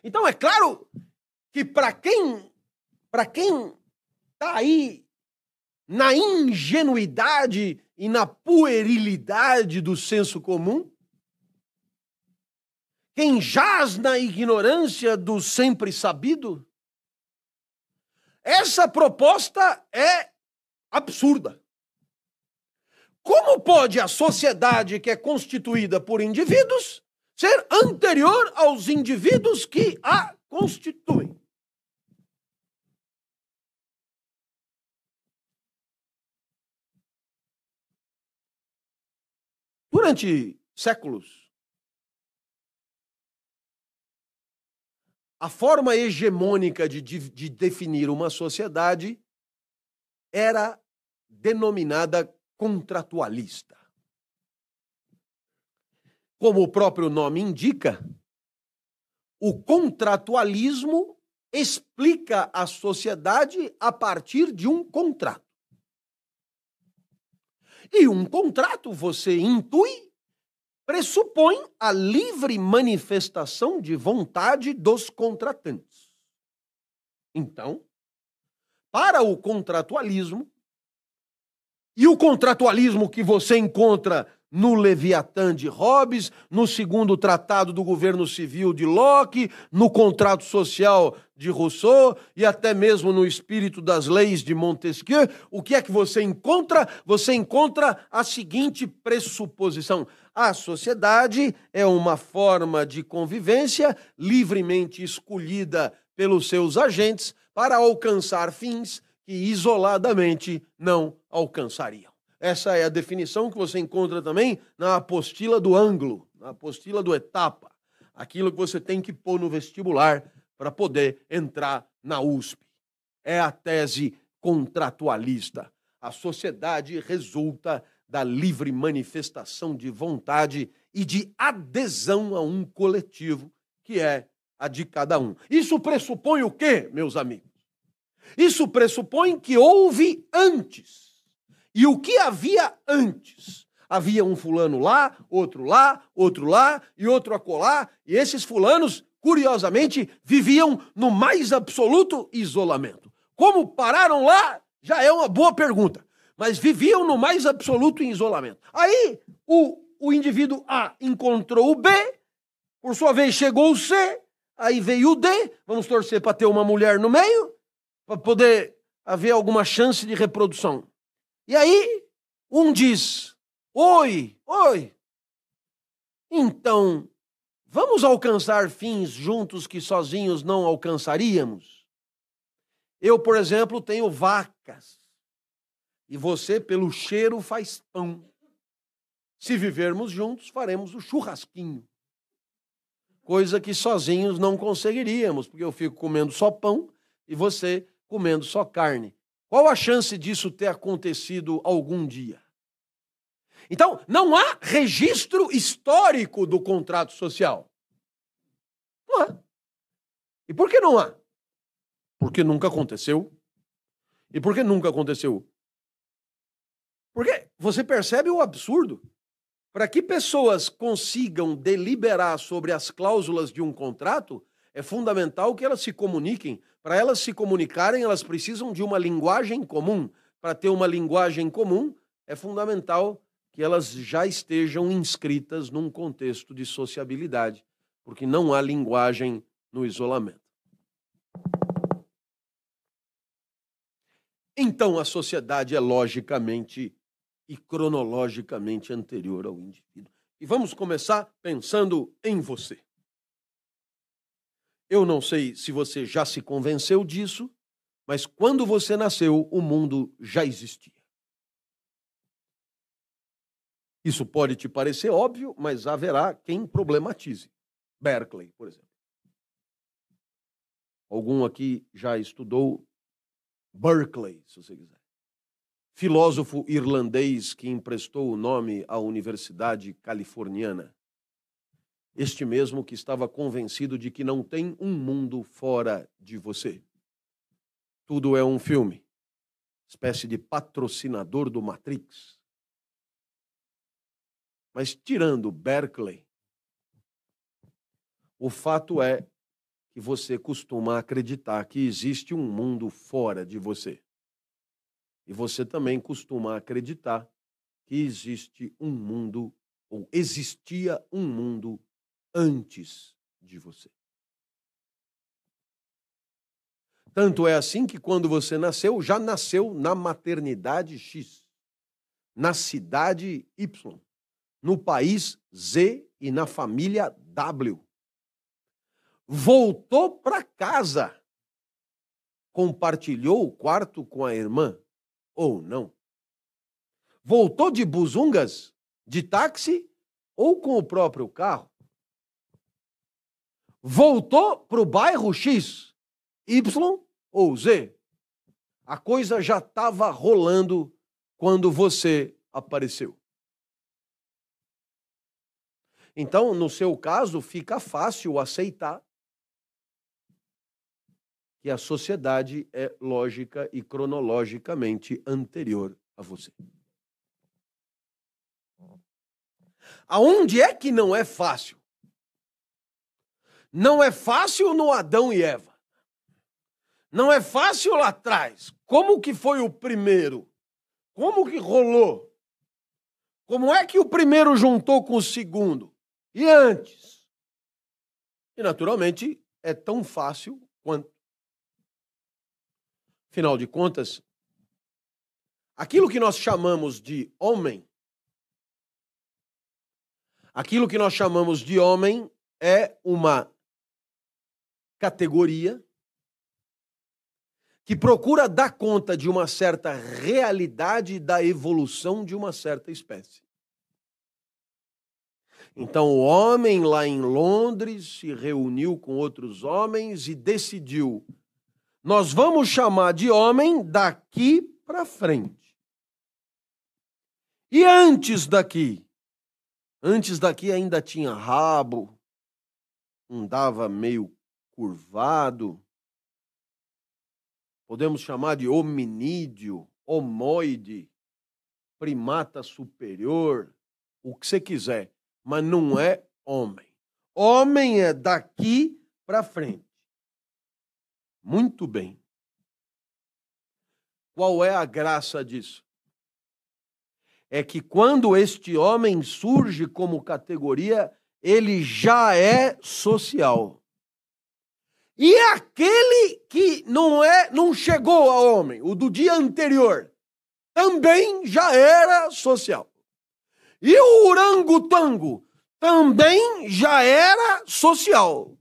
Speaker 1: Então é claro que para quem para quem está aí na ingenuidade e na puerilidade do senso comum, quem jaz na ignorância do sempre sabido? Essa proposta é absurda. como pode a sociedade que é constituída por indivíduos ser anterior aos indivíduos que a constituem? Durante séculos, a forma hegemônica de, de, de definir uma sociedade era denominada contratualista. Como o próprio nome indica, o contratualismo explica a sociedade a partir de um contrato. E um contrato, você intui, pressupõe a livre manifestação de vontade dos contratantes. Então, para o contratualismo, e o contratualismo que você encontra no Leviatã de Hobbes, no segundo tratado do governo civil de Locke, no contrato social de Rousseau e até mesmo no espírito das leis de Montesquieu, o que é que você encontra? Você encontra a seguinte pressuposição: a sociedade é uma forma de convivência livremente escolhida pelos seus agentes para alcançar fins que isoladamente não alcançariam. Essa é a definição que você encontra também na apostila do ângulo, na apostila do etapa, aquilo que você tem que pôr no vestibular para poder entrar na USP. É a tese contratualista. A sociedade resulta da livre manifestação de vontade e de adesão a um coletivo, que é a de cada um. Isso pressupõe o quê, meus amigos? Isso pressupõe que houve antes e o que havia antes? Havia um fulano lá, outro lá, outro lá e outro acolá, e esses fulanos, curiosamente, viviam no mais absoluto isolamento. Como pararam lá, já é uma boa pergunta, mas viviam no mais absoluto isolamento. Aí o, o indivíduo A encontrou o B, por sua vez chegou o C, aí veio o D, vamos torcer para ter uma mulher no meio, para poder haver alguma chance de reprodução. E aí, um diz: Oi, oi. Então, vamos alcançar fins juntos que sozinhos não alcançaríamos? Eu, por exemplo, tenho vacas. E você, pelo cheiro, faz pão. Se vivermos juntos, faremos o churrasquinho. Coisa que sozinhos não conseguiríamos, porque eu fico comendo só pão e você comendo só carne. Qual a chance disso ter acontecido algum dia? Então, não há registro histórico do contrato social. Não há. E por que não há? Porque nunca aconteceu. E por que nunca aconteceu? Porque você percebe o absurdo. Para que pessoas consigam deliberar sobre as cláusulas de um contrato, é fundamental que elas se comuniquem. Para elas se comunicarem, elas precisam de uma linguagem comum. Para ter uma linguagem comum, é fundamental que elas já estejam inscritas num contexto de sociabilidade, porque não há linguagem no isolamento. Então a sociedade é logicamente e cronologicamente anterior ao indivíduo. E vamos começar pensando em você. Eu não sei se você já se convenceu disso, mas quando você nasceu, o mundo já existia. Isso pode te parecer óbvio, mas haverá quem problematize. Berkeley, por exemplo. Algum aqui já estudou Berkeley, se você quiser. Filósofo irlandês que emprestou o nome à Universidade Californiana este mesmo que estava convencido de que não tem um mundo fora de você. Tudo é um filme, espécie de patrocinador do Matrix. Mas tirando Berkeley, o fato é que você costuma acreditar que existe um mundo fora de você. E você também costuma acreditar que existe um mundo, ou existia um mundo antes de você. Tanto é assim que quando você nasceu, já nasceu na maternidade X. na cidade Y, no país Z e na família W. Voltou para casa. Compartilhou o quarto com a irmã ou não? Voltou de buzungas, de táxi ou com o próprio carro? Voltou para o bairro X, Y ou Z? A coisa já estava rolando quando você apareceu. Então, no seu caso, fica fácil aceitar que a sociedade é lógica e cronologicamente anterior a você. Aonde é que não é fácil? Não é fácil no Adão e Eva. Não é fácil lá atrás. Como que foi o primeiro? Como que rolou? Como é que o primeiro juntou com o segundo? E antes? E naturalmente é tão fácil quanto. Afinal de contas, aquilo que nós chamamos de homem, aquilo que nós chamamos de homem é uma categoria que procura dar conta de uma certa realidade da evolução de uma certa espécie. Então, o homem lá em Londres se reuniu com outros homens e decidiu: nós vamos chamar de homem daqui para frente. E antes daqui? Antes daqui ainda tinha rabo, andava meio curvado, podemos chamar de hominídeo, homoide, primata superior, o que você quiser, mas não é homem. Homem é daqui para frente. Muito bem. Qual é a graça disso? É que quando este homem surge como categoria, ele já é social. E aquele que não é, não chegou ao homem, o do dia anterior, também já era social. E o orangotango também já era social.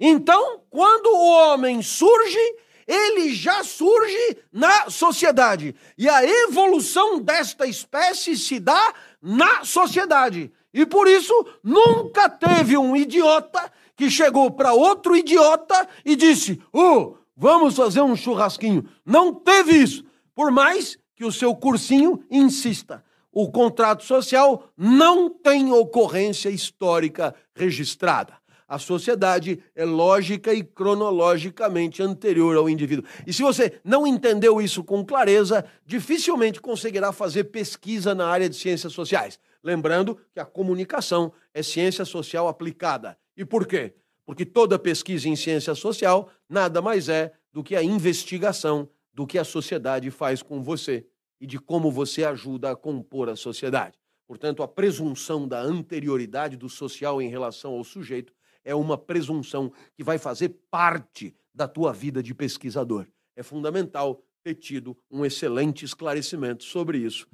Speaker 1: Então, quando o homem surge, ele já surge na sociedade. E a evolução desta espécie se dá na sociedade. E por isso, nunca teve um idiota que chegou para outro idiota e disse: Oh, vamos fazer um churrasquinho. Não teve isso. Por mais que o seu cursinho insista. O contrato social não tem ocorrência histórica registrada. A sociedade é lógica e cronologicamente anterior ao indivíduo. E se você não entendeu isso com clareza, dificilmente conseguirá fazer pesquisa na área de ciências sociais. Lembrando que a comunicação é ciência social aplicada. E por quê? Porque toda pesquisa em ciência social nada mais é do que a investigação do que a sociedade faz com você e de como você ajuda a compor a sociedade. Portanto, a presunção da anterioridade do social em relação ao sujeito é uma presunção que vai fazer parte da tua vida de pesquisador. É fundamental ter tido um excelente esclarecimento sobre isso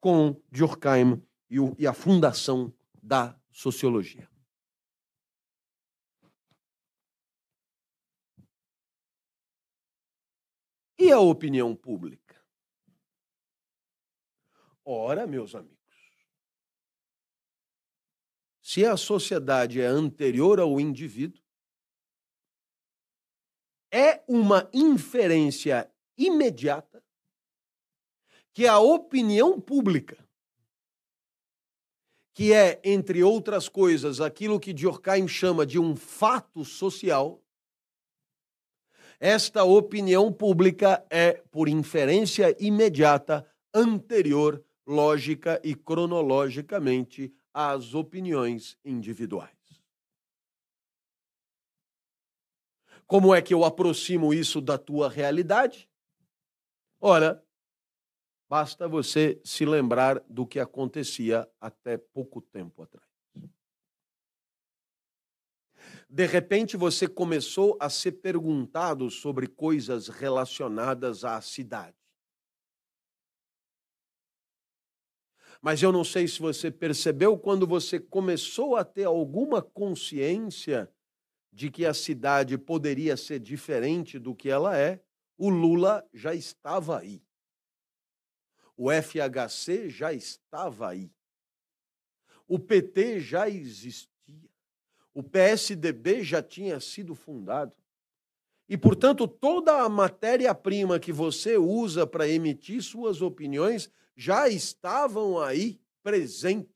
Speaker 1: com Durkheim e a fundação da sociologia. E a opinião pública? Ora, meus amigos, se a sociedade é anterior ao indivíduo, é uma inferência imediata que a opinião pública, que é, entre outras coisas, aquilo que Durkheim chama de um fato social, esta opinião pública é, por inferência imediata, anterior, lógica e cronologicamente às opiniões individuais. Como é que eu aproximo isso da tua realidade? Ora, basta você se lembrar do que acontecia até pouco tempo atrás. De repente você começou a ser perguntado sobre coisas relacionadas à cidade. Mas eu não sei se você percebeu quando você começou a ter alguma consciência de que a cidade poderia ser diferente do que ela é, o Lula já estava aí. O FHC já estava aí. O PT já existia. O PSDB já tinha sido fundado. E, portanto, toda a matéria-prima que você usa para emitir suas opiniões já estavam aí presentes.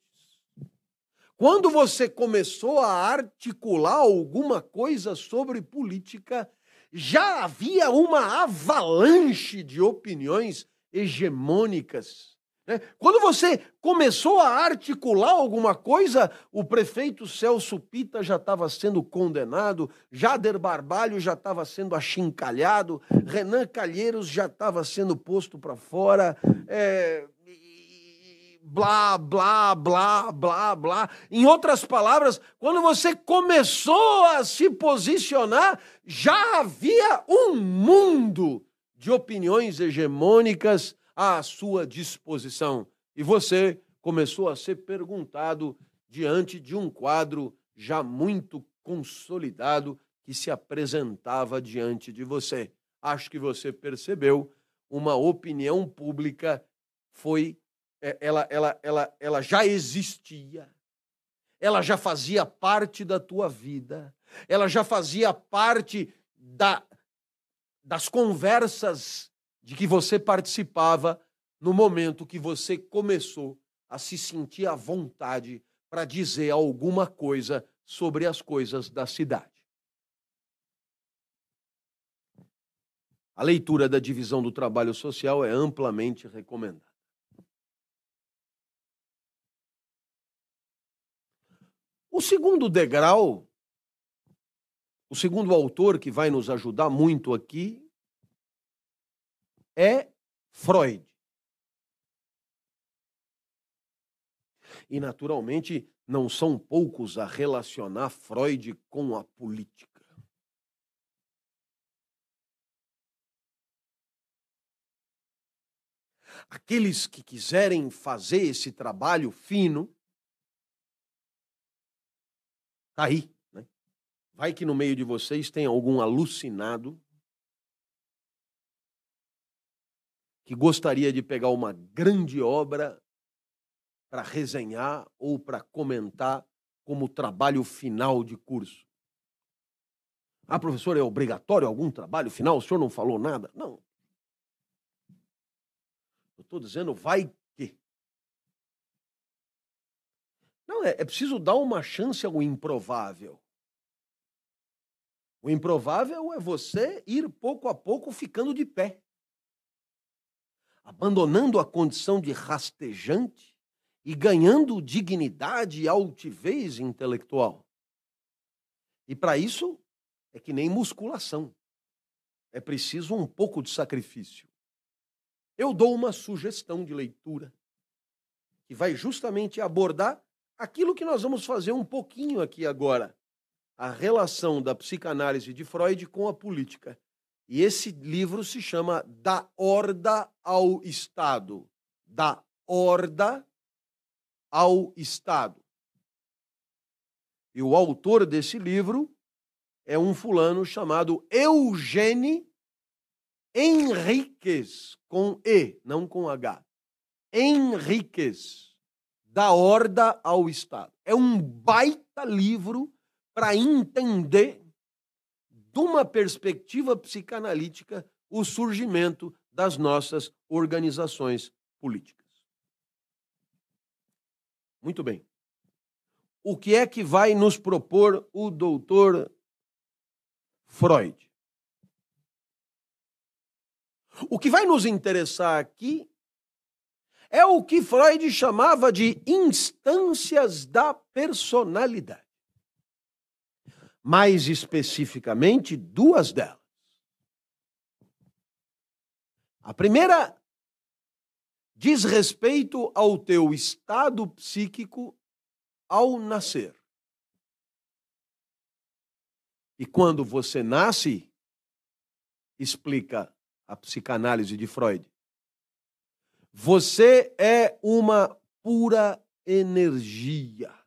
Speaker 1: Quando você começou a articular alguma coisa sobre política, já havia uma avalanche de opiniões hegemônicas. Né? Quando você começou a articular alguma coisa, o prefeito Celso Pita já estava sendo condenado, Jader Barbalho já estava sendo achincalhado, Renan Calheiros já estava sendo posto para fora, é, blá, blá, blá, blá, blá. Em outras palavras, quando você começou a se posicionar, já havia um mundo de opiniões hegemônicas à sua disposição. E você começou a ser perguntado diante de um quadro já muito consolidado que se apresentava diante de você. Acho que você percebeu, uma opinião pública foi é, ela, ela, ela, ela já existia, ela já fazia parte da tua vida, ela já fazia parte da, das conversas de que você participava no momento que você começou a se sentir à vontade para dizer alguma coisa sobre as coisas da cidade. A leitura da divisão do trabalho social é amplamente recomendada. O segundo degrau o segundo autor que vai nos ajudar muito aqui é Freud. E, naturalmente, não são poucos a relacionar Freud com a política. Aqueles que quiserem fazer esse trabalho fino, tá aí. Vai que no meio de vocês tem algum alucinado que gostaria de pegar uma grande obra para resenhar ou para comentar como trabalho final de curso. Ah, professor, é obrigatório algum trabalho final? O senhor não falou nada? Não. Eu estou dizendo, vai que. Não, é, é preciso dar uma chance ao improvável. O improvável é você ir pouco a pouco ficando de pé, abandonando a condição de rastejante e ganhando dignidade e altivez intelectual. E para isso é que nem musculação. É preciso um pouco de sacrifício. Eu dou uma sugestão de leitura que vai justamente abordar aquilo que nós vamos fazer um pouquinho aqui agora a relação da psicanálise de Freud com a política. E esse livro se chama Da Horda ao Estado. Da Horda ao Estado. E o autor desse livro é um fulano chamado Eugênio Henriques, com E, não com H. Henriques, da Horda ao Estado. É um baita livro para entender, de uma perspectiva psicanalítica, o surgimento das nossas organizações políticas. Muito bem. O que é que vai nos propor o doutor Freud? O que vai nos interessar aqui é o que Freud chamava de instâncias da personalidade mais especificamente duas delas. A primeira diz respeito ao teu estado psíquico ao nascer. E quando você nasce, explica a psicanálise de Freud, você é uma pura energia.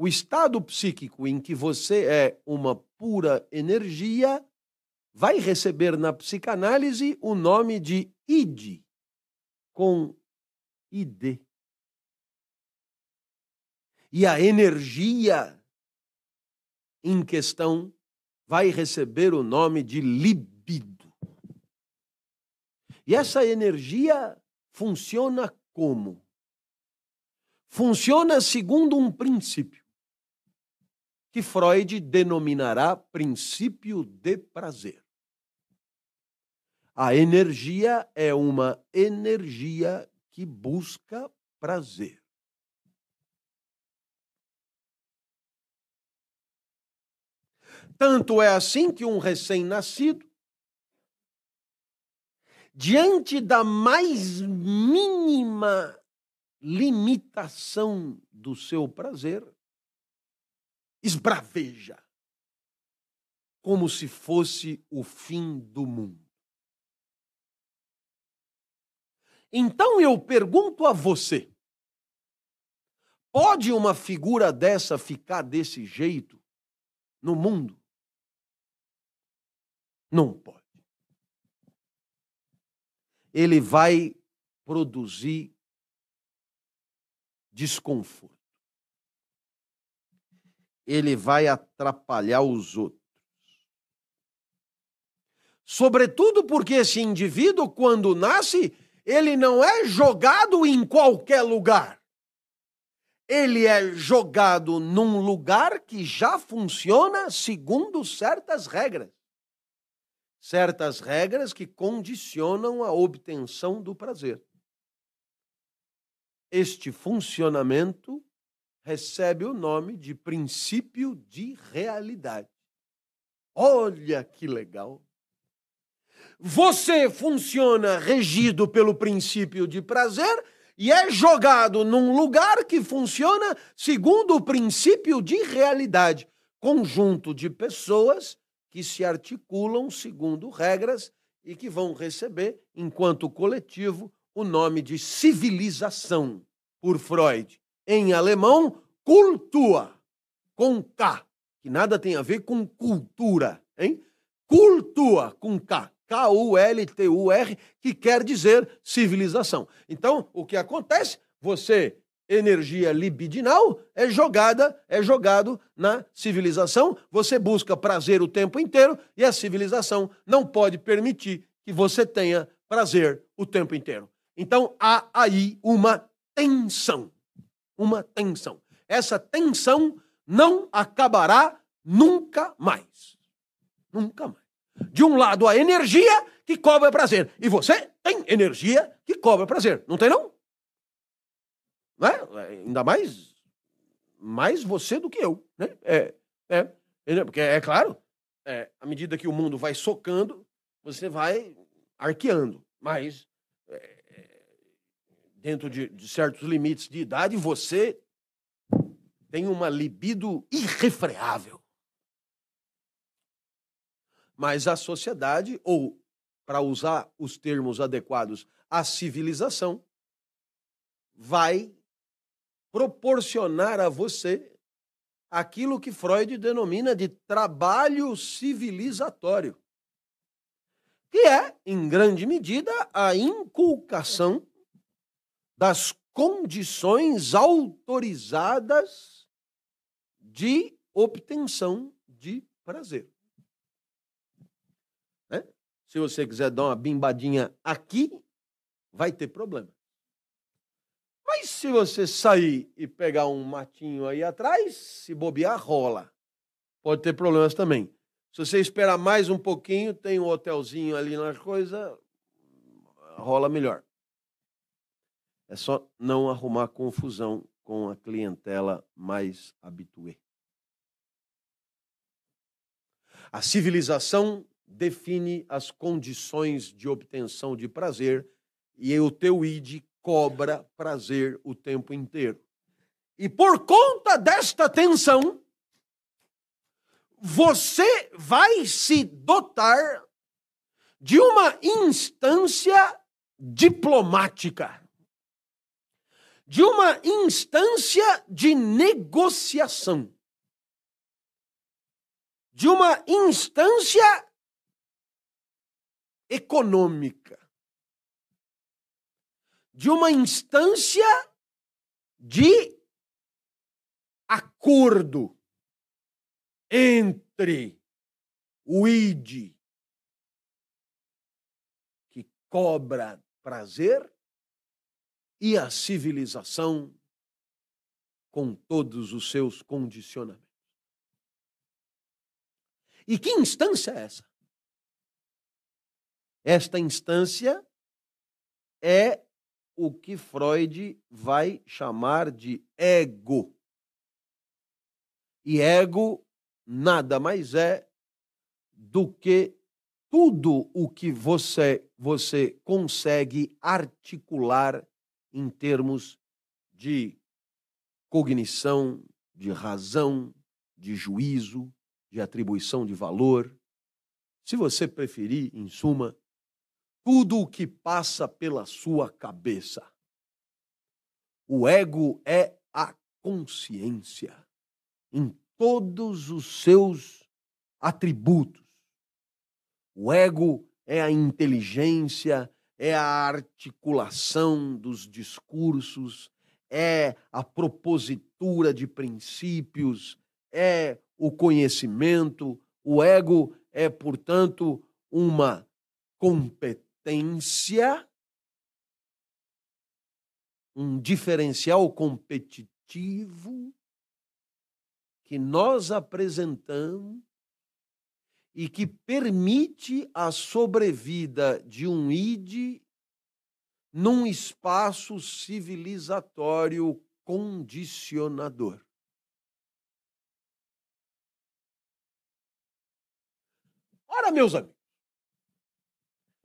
Speaker 1: O estado psíquico em que você é uma pura energia vai receber na psicanálise o nome de id, com id. E a energia em questão vai receber o nome de libido. E essa energia funciona como? Funciona segundo um princípio que Freud denominará princípio de prazer. A energia é uma energia que busca prazer. Tanto é assim que um recém-nascido, diante da mais mínima limitação do seu prazer, esbraveja, como se fosse o fim do mundo. Então eu pergunto a você: pode uma figura dessa ficar desse jeito no mundo? Não pode. Ele vai produzir desconforto. Ele vai atrapalhar os outros. Sobretudo porque esse indivíduo, quando nasce, ele não é jogado em qualquer lugar. Ele é jogado num lugar que já funciona segundo certas regras. Certas regras que condicionam a obtenção do prazer. Este funcionamento recebe o nome de princípio de realidade. Olha que legal! Você funciona regido pelo princípio de prazer e é jogado num lugar que funciona segundo o princípio de realidade conjunto de pessoas que se articulam segundo regras e que vão receber, enquanto coletivo, o nome de civilização, por Freud. Em alemão, Kultur, com K, que nada tem a ver com cultura, hein? Cultura, com K. K-U-L-T-U-R, que quer dizer civilização. Então, o que acontece? Você, energia libidinal, é jogada, é jogado na civilização. Você busca prazer o tempo inteiro e a civilização não pode permitir que você tenha prazer o tempo inteiro. Então, há aí uma tensão. Uma tensão. Essa tensão não acabará nunca mais. Nunca mais. De um lado, a energia que cobra prazer. E você tem energia que cobra prazer. Não tem, não? Não é? Ainda mais, mais você do que eu. Né? É, é, porque, é claro, é, à medida que o mundo vai socando, você vai arqueando. Mas, é, dentro de, de certos limites de idade, você tem uma libido irrefreável. Mas a sociedade, ou, para usar os termos adequados, a civilização, vai proporcionar a você aquilo que Freud denomina de trabalho civilizatório, que é, em grande medida, a inculcação das condições autorizadas de obtenção de prazer. Se você quiser dar uma bimbadinha aqui, vai ter problema. Mas se você sair e pegar um matinho aí atrás, se bobear, rola. Pode ter problemas também. Se você esperar mais um pouquinho, tem um hotelzinho ali na coisa, rola melhor. É só não arrumar confusão com a clientela mais habituê. A civilização define as condições de obtenção de prazer e o teu id cobra prazer o tempo inteiro. E por conta desta tensão, você vai se dotar de uma instância diplomática, de uma instância de negociação, de uma instância econômica, de uma instância de acordo entre o id que cobra prazer e a civilização com todos os seus condicionamentos. E que instância é essa? Esta instância é o que Freud vai chamar de ego. E ego nada mais é do que tudo o que você você consegue articular em termos de cognição, de razão, de juízo, de atribuição de valor. Se você preferir, em suma, tudo o que passa pela sua cabeça. O ego é a consciência em todos os seus atributos. O ego é a inteligência, é a articulação dos discursos, é a propositura de princípios, é o conhecimento. O ego é, portanto, uma competência um diferencial competitivo que nós apresentamos e que permite a sobrevida de um ID num espaço civilizatório condicionador. Ora, meus amigos,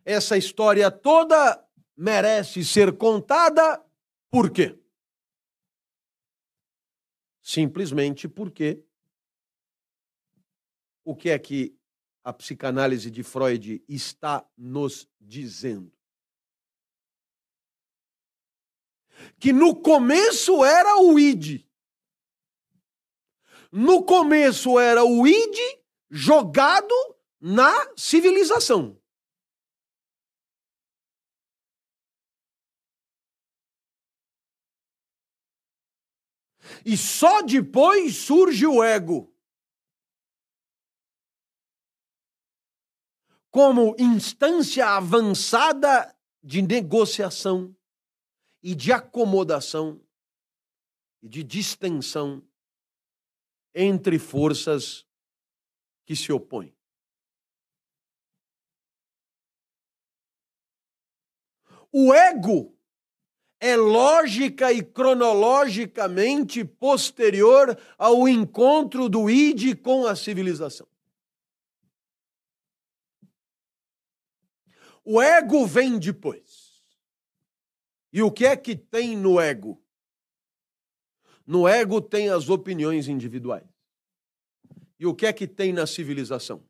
Speaker 1: essa história toda merece ser contada por quê? Simplesmente porque o que é que a psicanálise de Freud está nos dizendo? Que no começo era o id. No começo era o id jogado na civilização. E só depois surge o ego. Como instância avançada de negociação e de acomodação e de distensão entre forças que se opõem. O ego é lógica e cronologicamente posterior ao encontro do id com a civilização. O ego vem depois. E o que é que tem no ego? No ego tem as opiniões individuais. E o que é que tem na civilização?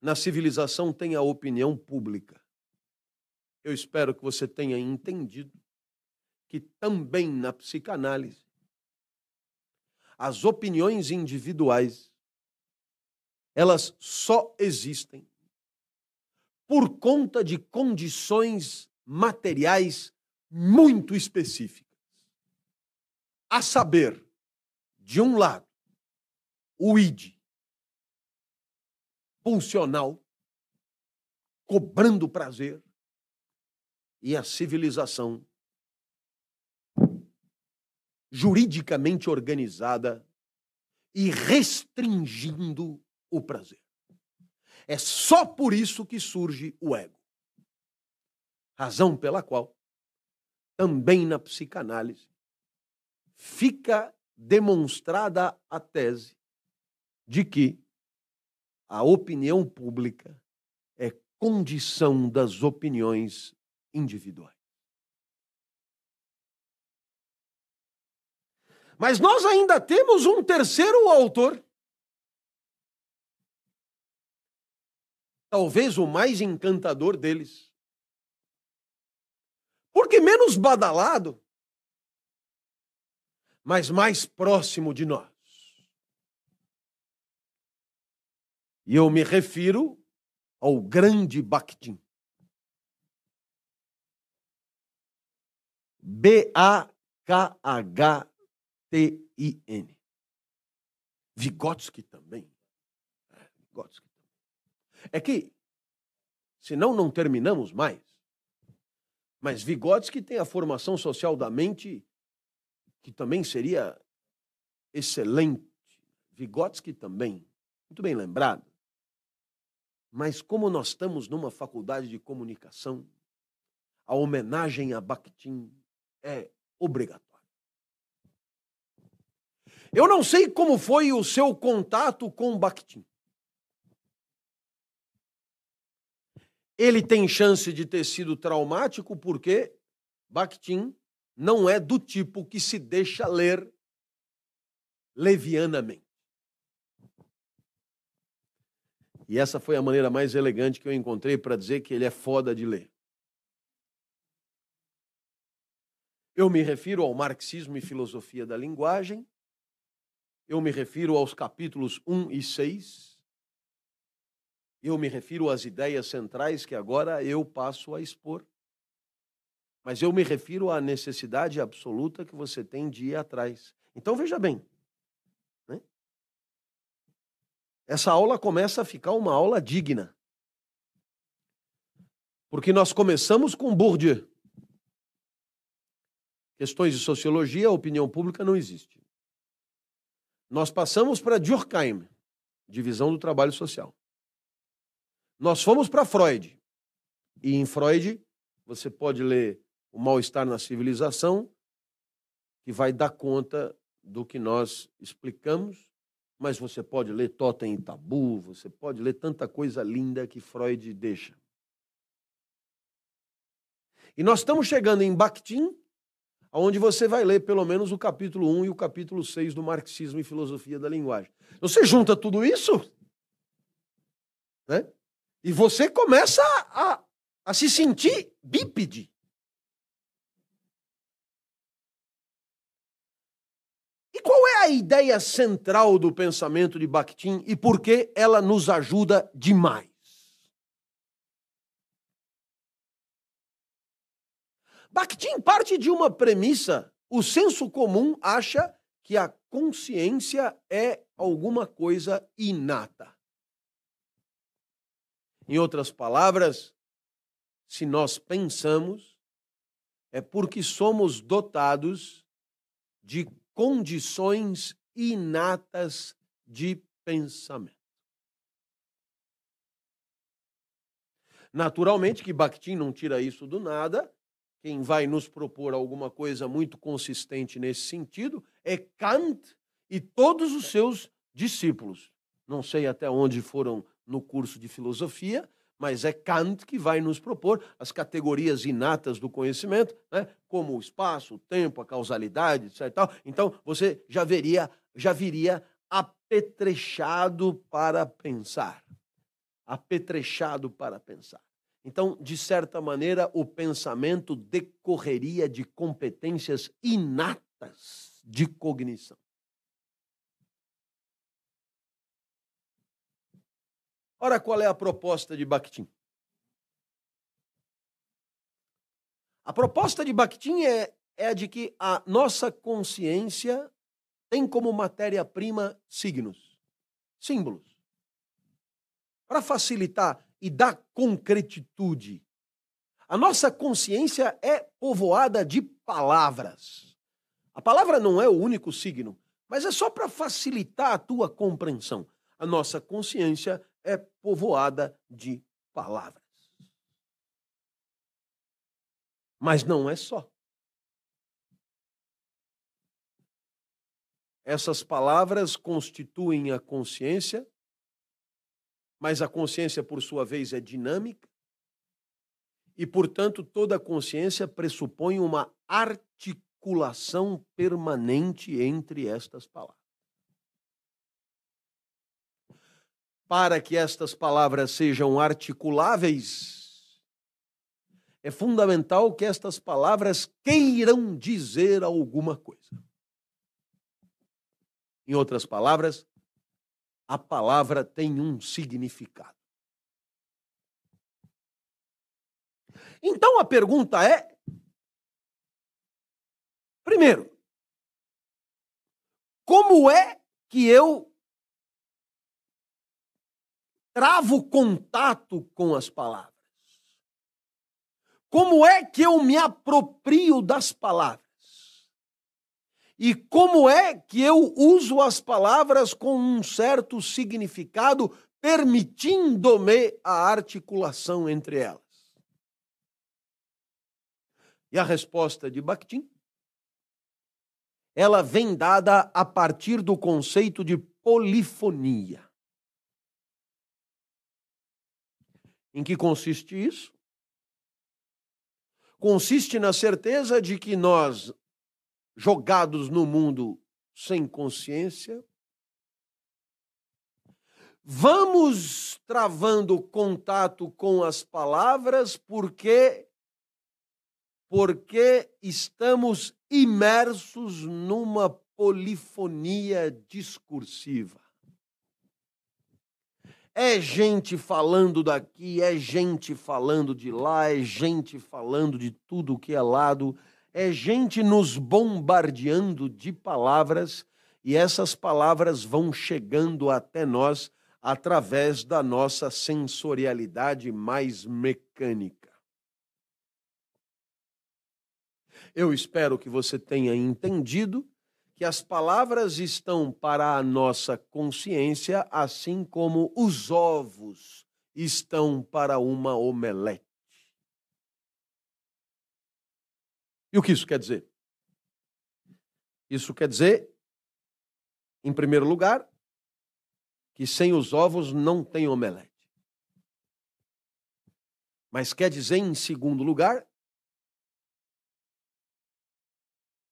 Speaker 1: Na civilização tem a opinião pública. Eu espero que você tenha entendido que também na psicanálise as opiniões individuais elas só existem por conta de condições materiais muito específicas. A saber, de um lado, o id pulsional cobrando prazer e a civilização juridicamente organizada e restringindo o prazer. É só por isso que surge o ego. Razão pela qual, também na psicanálise, fica demonstrada a tese de que a opinião pública é condição das opiniões individuais. Mas nós ainda temos um terceiro autor. Talvez o mais encantador deles. Porque menos badalado, mas mais próximo de nós. E eu me refiro ao grande Bakhtin. B-A-K-H-T-I-N. Vygotsky também. É, Vygotsky. É que, senão não terminamos mais. Mas Vygotsky tem a formação social da mente que também seria excelente. Vygotsky também, muito bem lembrado. Mas como nós estamos numa faculdade de comunicação, a homenagem a Bakhtin é obrigatória. Eu não sei como foi o seu contato com Bakhtin. Ele tem chance de ter sido traumático porque Bakhtin não é do tipo que se deixa ler levianamente. E essa foi a maneira mais elegante que eu encontrei para dizer que ele é foda de ler. Eu me refiro ao marxismo e filosofia da linguagem, eu me refiro aos capítulos 1 e 6, eu me refiro às ideias centrais que agora eu passo a expor. Mas eu me refiro à necessidade absoluta que você tem de ir atrás. Então veja bem. Né? Essa aula começa a ficar uma aula digna. Porque nós começamos com Bourdieu. Questões de sociologia, opinião pública não existe. Nós passamos para Durkheim, divisão do trabalho social. Nós fomos para Freud. E em Freud, você pode ler O Mal-Estar na Civilização, que vai dar conta do que nós explicamos, mas você pode ler Totem e Tabu, você pode ler tanta coisa linda que Freud deixa. E nós estamos chegando em Bakhtin, onde você vai ler pelo menos o capítulo 1 e o capítulo 6 do Marxismo e Filosofia da Linguagem. Você junta tudo isso, né? E você começa a, a, se sentir bípede. E qual é a ideia central do pensamento de Bakhtin e por que ela nos ajuda demais? Bakhtin parte de uma premissa. O senso comum acha que a consciência é alguma coisa inata. Em outras palavras, se nós pensamos, é porque somos dotados de condições inatas de pensamento. Naturalmente que Bakhtin não tira isso do nada. Quem vai nos propor alguma coisa muito consistente nesse sentido é Kant e todos os seus discípulos. Não sei até onde foram no curso de filosofia, mas é Kant que vai nos propor as categorias inatas do conhecimento, né? como o espaço, o tempo, a causalidade, etc. Então, você já veria, já viria apetrechado para pensar. Apetrechado para pensar. Então, de certa maneira, o pensamento decorreria de competências inatas de cognição. Ora, qual é a proposta de Bakhtin? A proposta de Bakhtin é, é a de que a nossa consciência tem como matéria-prima signos, símbolos. Para facilitar e dar concretitude, a nossa consciência é povoada de palavras. A palavra não é o único signo, mas é só para facilitar a tua compreensão. A nossa consciência é povoada de palavras. Mas não é só. Essas palavras constituem a consciência, mas a consciência, por sua vez, é dinâmica, e, portanto, toda consciência pressupõe uma articulação permanente entre estas palavras. Para que estas palavras sejam articuláveis, é fundamental que estas palavras queiram dizer alguma coisa. Em outras palavras, a palavra tem um significado. Então a pergunta é: primeiro, como é que eu travo contato com as palavras? Como é que eu me aproprio das palavras? E como é que eu uso as palavras com um certo significado, permitindo-me a articulação entre elas? E a resposta de Bakhtin ela vem dada a partir do conceito de polifonia. Em que consiste isso? Consiste na certeza de que nós, jogados no mundo sem consciência, vamos travando contato com as palavras porque porque estamos imersos numa polifonia discursiva. É gente falando daqui, é gente falando de lá, é gente falando de tudo que é lado, é gente nos bombardeando de palavras e essas palavras vão chegando até nós através da nossa sensorialidade mais mecânica. Eu espero que você tenha entendido que as palavras estão para a nossa consciência, assim como os ovos estão para uma omelete. E o que isso quer dizer? Isso quer dizer, em primeiro lugar, que sem os ovos não tem omelete. Mas quer dizer, em segundo lugar,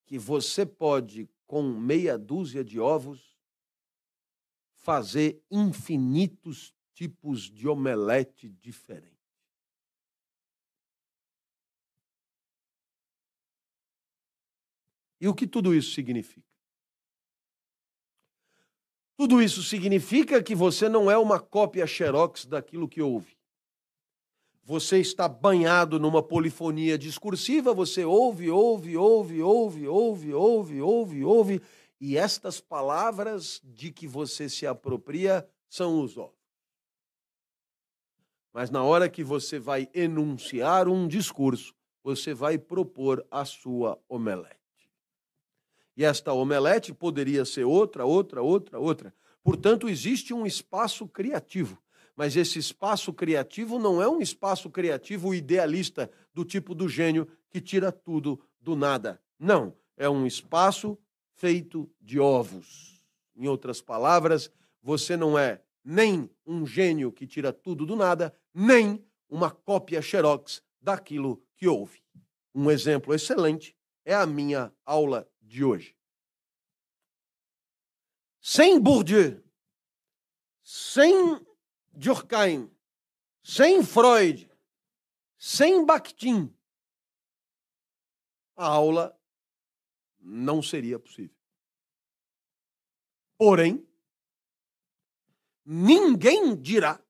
Speaker 1: que você pode, com meia dúzia de ovos, fazer infinitos tipos de omelete diferentes. E o que tudo isso significa? Tudo isso significa que você não é uma cópia xerox daquilo que ouve você está banhado numa polifonia discursiva, você ouve, ouve, ouve, ouve, ouve, ouve, ouve, ouve, e estas palavras de que você se apropria são os ovos. Mas na hora que você vai enunciar um discurso, você vai propor a sua omelete. E esta omelete poderia ser outra, outra, outra, outra. Portanto, existe um espaço criativo mas esse espaço criativo não é um espaço criativo idealista do tipo do gênio que tira tudo do nada. Não, é um espaço feito de ovos. Em outras palavras, você não é nem um gênio que tira tudo do nada, nem uma cópia xerox daquilo que ouve. Um exemplo excelente é a minha aula de hoje. Sem Bourdieu, sem Durkheim, sem Freud, sem Bakhtin, a aula não seria possível. Porém, ninguém dirá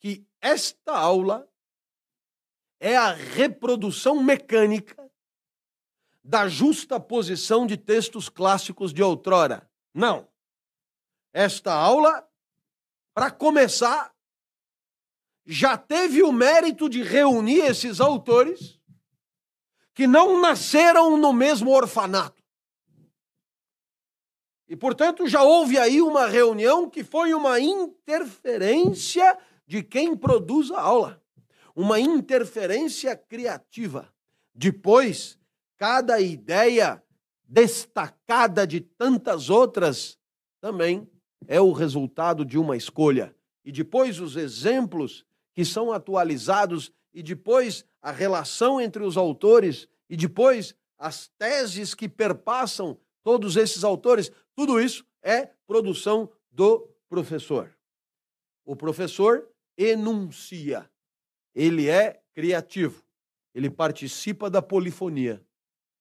Speaker 1: que esta aula é a reprodução mecânica da justa posição de textos clássicos de outrora. Não. Esta aula para começar, já teve o mérito de reunir esses autores que não nasceram no mesmo orfanato. E, portanto, já houve aí uma reunião que foi uma interferência de quem produz a aula, uma interferência criativa. Depois, cada ideia destacada de tantas outras também é o resultado de uma escolha. E depois os exemplos que são atualizados, e depois a relação entre os autores, e depois as teses que perpassam todos esses autores, tudo isso é produção do professor. O professor enuncia. Ele é criativo. Ele participa da polifonia.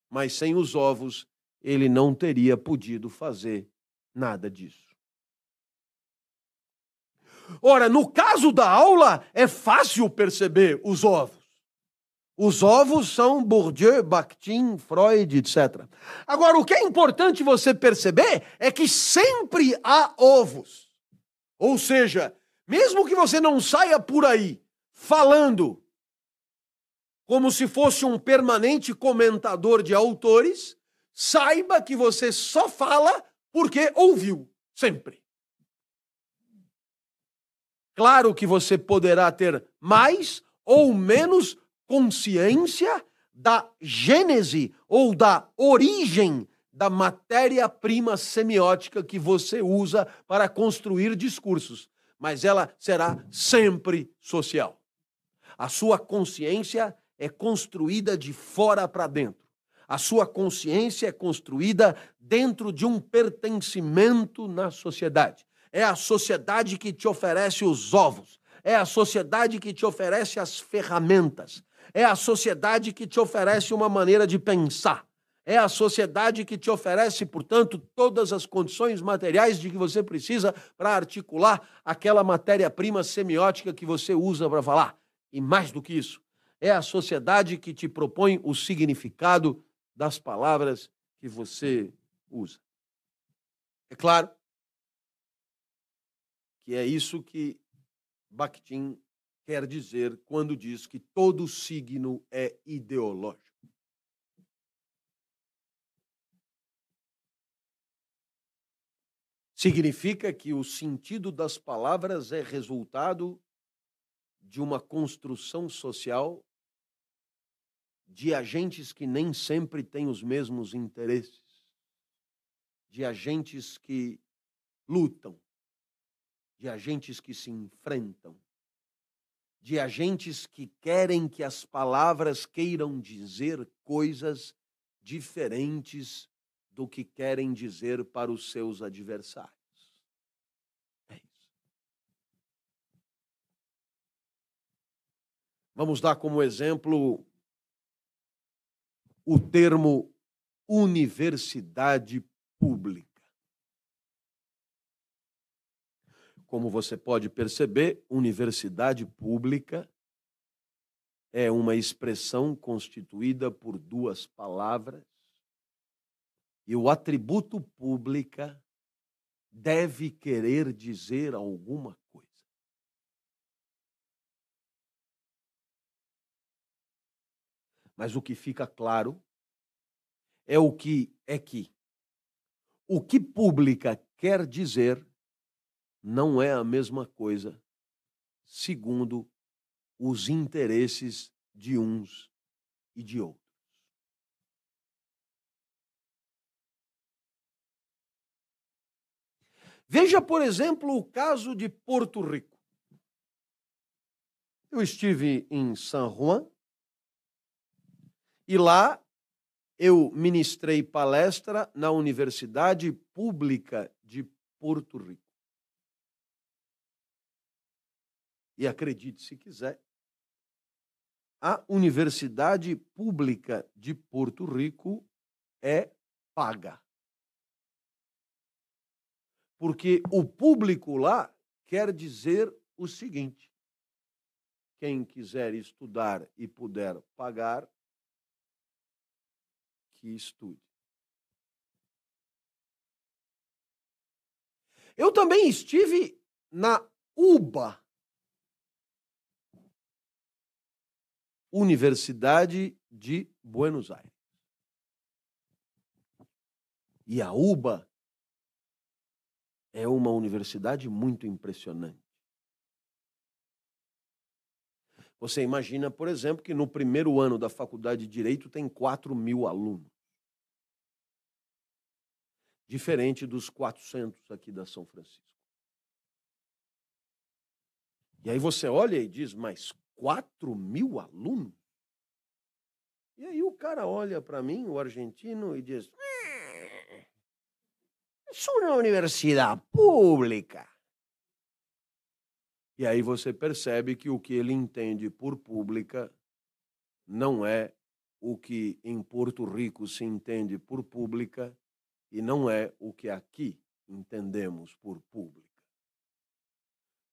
Speaker 1: Mas sem os ovos, ele não teria podido fazer nada disso. Ora, no caso da aula, é fácil perceber os ovos. Os ovos são Bourdieu, Bakhtin, Freud, etc. Agora, o que é importante você perceber é que sempre há ovos. Ou seja, mesmo que você não saia por aí falando como se fosse um permanente comentador de autores, saiba que você só fala porque ouviu, sempre. Claro que você poderá ter mais ou menos consciência da gênese ou da origem da matéria-prima semiótica que você usa para construir discursos, mas ela será sempre social. A sua consciência é construída de fora para dentro. A sua consciência é construída dentro de um pertencimento na sociedade. É a sociedade que te oferece os ovos. É a sociedade que te oferece as ferramentas. É a sociedade que te oferece uma maneira de pensar. É a sociedade que te oferece, portanto, todas as condições materiais de que você precisa para articular aquela matéria-prima semiótica que você usa para falar. E mais do que isso, é a sociedade que te propõe o significado das palavras que você usa. É claro que é isso que Bakhtin quer dizer quando diz que todo signo é ideológico. Significa que o sentido das palavras é resultado de uma construção social de agentes que nem sempre têm os mesmos interesses, de agentes que lutam, de agentes que se enfrentam, de agentes que querem que as palavras queiram dizer coisas diferentes do que querem dizer para os seus adversários. É. Vamos dar como exemplo o termo universidade pública. Como você pode perceber, universidade pública é uma expressão constituída por duas palavras e o atributo pública deve querer dizer alguma coisa. Mas o que fica claro é o que é que o que pública quer dizer não é a mesma coisa, segundo os interesses de uns e de outros. Veja, por exemplo, o caso de Porto Rico. Eu estive em San Juan e lá eu ministrei palestra na Universidade Pública de Porto Rico. E acredite se quiser, a Universidade Pública de Porto Rico é paga. Porque o público lá quer dizer o seguinte: quem quiser estudar e puder pagar, que estude. Eu também estive na UBA, Universidade de Buenos Aires. E a UBA é uma universidade muito impressionante. Você imagina, por exemplo, que no primeiro ano da faculdade de Direito tem 4 mil alunos. Diferente dos 400 aqui da São Francisco. E aí você olha e diz, mas 4 mil alunos? E aí o cara olha para mim, o argentino, e diz: é uma universidade pública. E aí você percebe que o que ele entende por pública não é o que em Porto Rico se entende por pública e não é o que aqui entendemos por pública.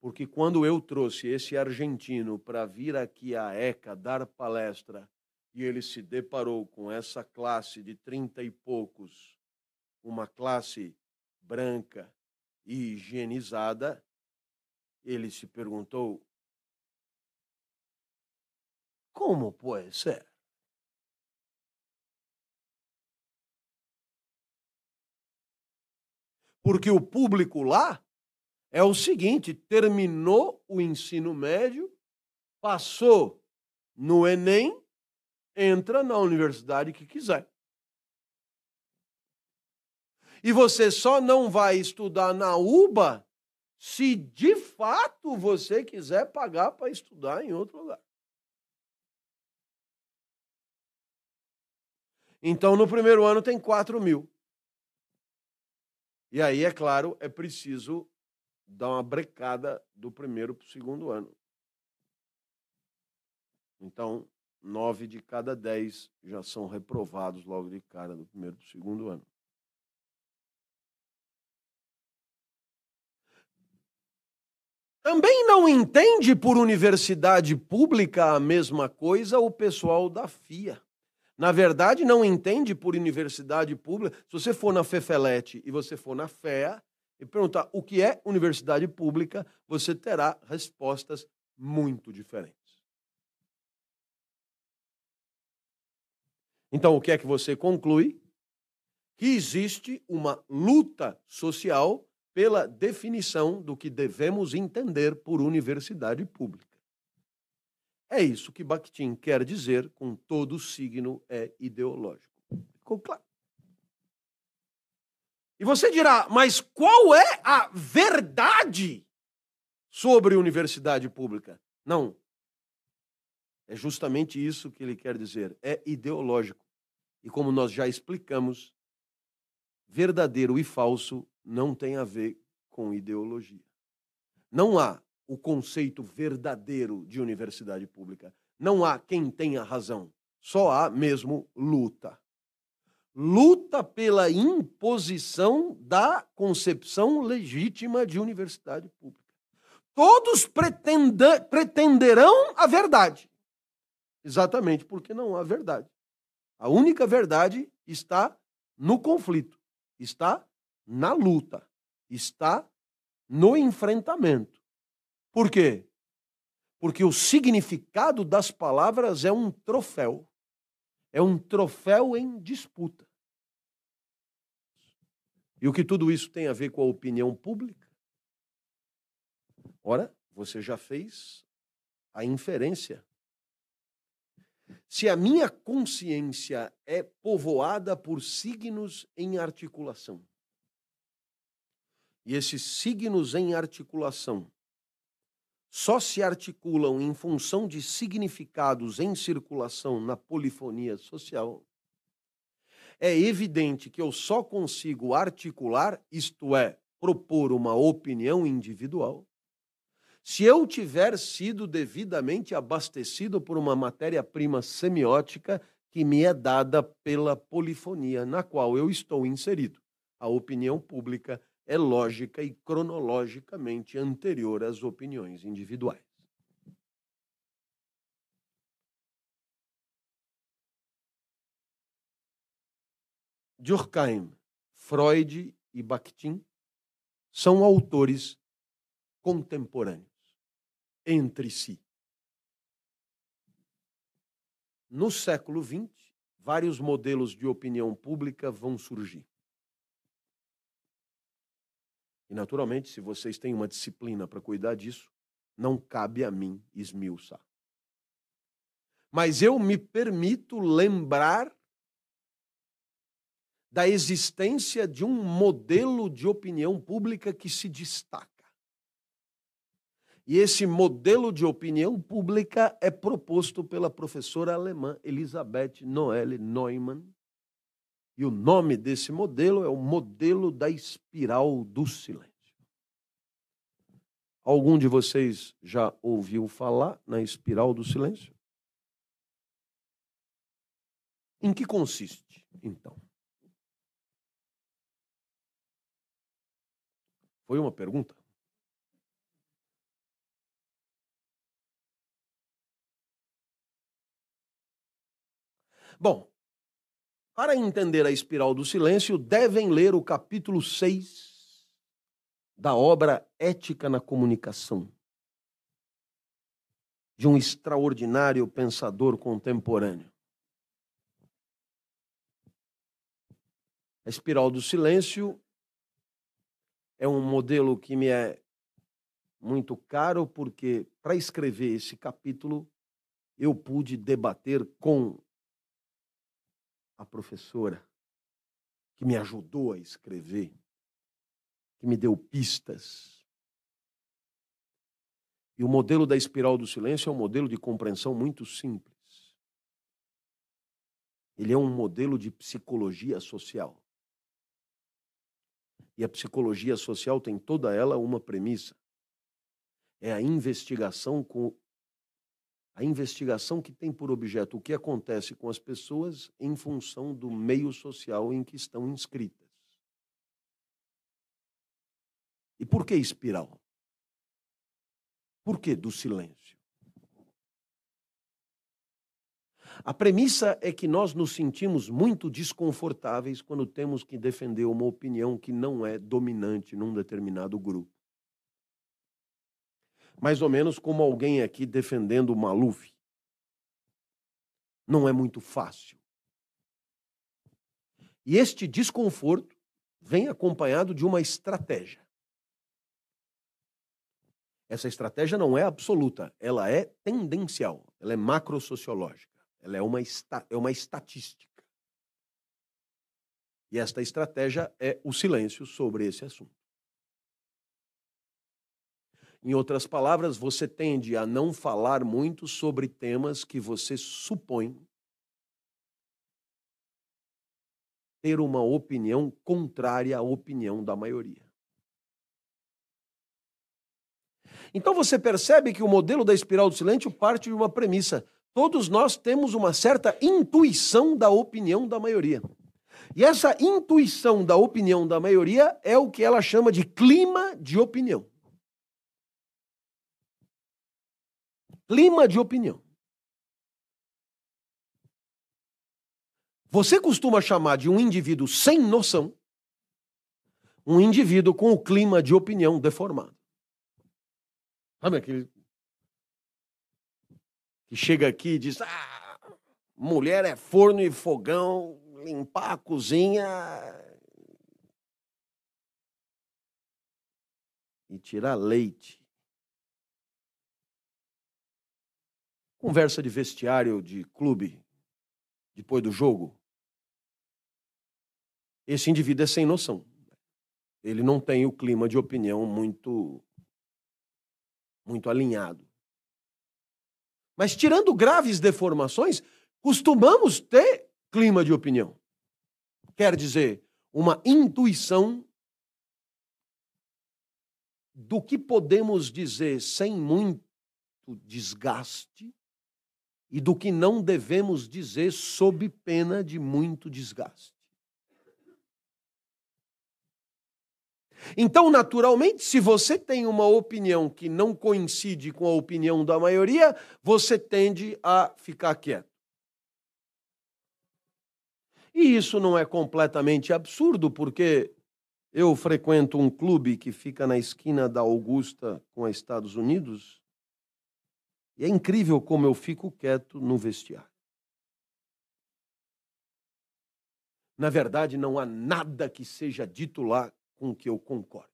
Speaker 1: Porque quando eu trouxe esse argentino para vir aqui à ECA dar palestra e ele se deparou com essa classe de trinta e poucos, uma classe branca e higienizada, ele se perguntou: como pode ser? Porque o público lá é o seguinte: terminou o ensino médio, passou no Enem, entra na universidade que quiser. E você só não vai estudar na UBA se de fato você quiser pagar para estudar em outro lugar. Então, no primeiro ano tem 4 mil. E aí, é claro, é preciso dar uma brecada do primeiro para o segundo ano. Então, nove de cada dez já são reprovados logo de cara do primeiro para o segundo ano. Também não entende por universidade pública a mesma coisa o pessoal da FIA. Na verdade, não entende por universidade pública. Se você for na FEFELET e você for na FEA e perguntar o que é universidade pública, você terá respostas muito diferentes. Então, o que é que você conclui? Que existe uma luta social pela definição do que devemos entender por universidade pública. É isso que Bakhtin quer dizer com todo signo é ideológico. Ficou claro? E você dirá, mas qual é a verdade sobre universidade pública? Não. É justamente isso que ele quer dizer. É ideológico. E como nós já explicamos, verdadeiro e falso não tem a ver com ideologia. Não há o conceito verdadeiro de universidade pública. Não há quem tenha razão, só há mesmo luta. Luta pela imposição da concepção legítima de universidade pública. Todos pretenderão a verdade, exatamente porque não há verdade. A única verdade está no conflito, está na luta, está no enfrentamento. Por quê? Porque o significado das palavras é um troféu. É um troféu em disputa. E o que tudo isso tem a ver com a opinião pública? Ora, você já fez a inferência. Se a minha consciência é povoada por signos em articulação, e esses signos em articulação só se articulam em função de significados em circulação na polifonia social, é evidente que eu só consigo articular, isto é, propor uma opinião individual, se eu tiver sido devidamente abastecido por uma matéria-prima semiótica que me é dada pela polifonia na qual eu estou inserido. A opinião pública é lógica e cronologicamente anterior às opiniões individuais. Durkheim, Freud e Bakhtin são autores contemporâneos entre si. No século XX, vários modelos de opinião pública vão surgir. E, naturalmente, se vocês têm uma disciplina para cuidar disso, não cabe a mim esmiuçar. Mas eu me permito lembrar da existência de um modelo de opinião pública que se destaca. E esse modelo de opinião pública é proposto pela professora alemã Elisabeth Noelle Neumann, e o nome desse modelo é o modelo da espiral do silêncio. Algum de vocês já ouviu falar na espiral do silêncio? Em que consiste, então? Foi uma pergunta? Bom, para entender a espiral do silêncio, devem ler o capítulo 6 da obra Ética na Comunicação, de um extraordinário pensador contemporâneo. A espiral do silêncio é um modelo que me é muito caro, porque para escrever esse capítulo eu pude debater com a professora que me ajudou a escrever, que me deu pistas. E o modelo da espiral do silêncio é um modelo de compreensão muito simples. Ele é um modelo de psicologia social. E a psicologia social tem toda ela uma premissa: é a investigação com a investigação que tem por objeto o que acontece com as pessoas em função do meio social em que estão inscritas. E por que espiral? Por que do silêncio? A premissa é que nós nos sentimos muito desconfortáveis quando temos que defender uma opinião que não é dominante num determinado grupo mais ou menos como alguém aqui defendendo o Maluf. Não é muito fácil. E este desconforto vem acompanhado de uma estratégia. Essa estratégia não é absoluta, ela é tendencial, ela é macrosociológica, ela é uma, é uma estatística. E esta estratégia é o silêncio sobre esse assunto. Em outras palavras, você tende a não falar muito sobre temas que você supõe ter uma opinião contrária à opinião da maioria. Então você percebe que o modelo da espiral do silêncio parte de uma premissa. Todos nós temos uma certa intuição da opinião da maioria. E essa intuição da opinião da maioria é o que ela chama de clima de opinião. Clima de opinião. Você costuma chamar de um indivíduo sem noção um indivíduo com o clima de opinião deformado. Sabe aquele que chega aqui e diz: ah, mulher é forno e fogão, limpar a cozinha e tirar leite. Conversa de vestiário de clube depois do jogo. Esse indivíduo é sem noção. Ele não tem o clima de opinião muito muito alinhado. Mas tirando graves deformações, costumamos ter clima de opinião. Quer dizer, uma intuição do que podemos dizer sem muito desgaste e do que não devemos dizer sob pena de muito desgaste. Então, naturalmente, se você tem uma opinião que não coincide com a opinião da maioria, você tende a ficar quieto. E isso não é completamente absurdo, porque eu frequento um clube que fica na esquina da Augusta com os Estados Unidos e é incrível como eu fico quieto no vestiário. Na verdade, não há nada que seja dito lá com que eu concordo.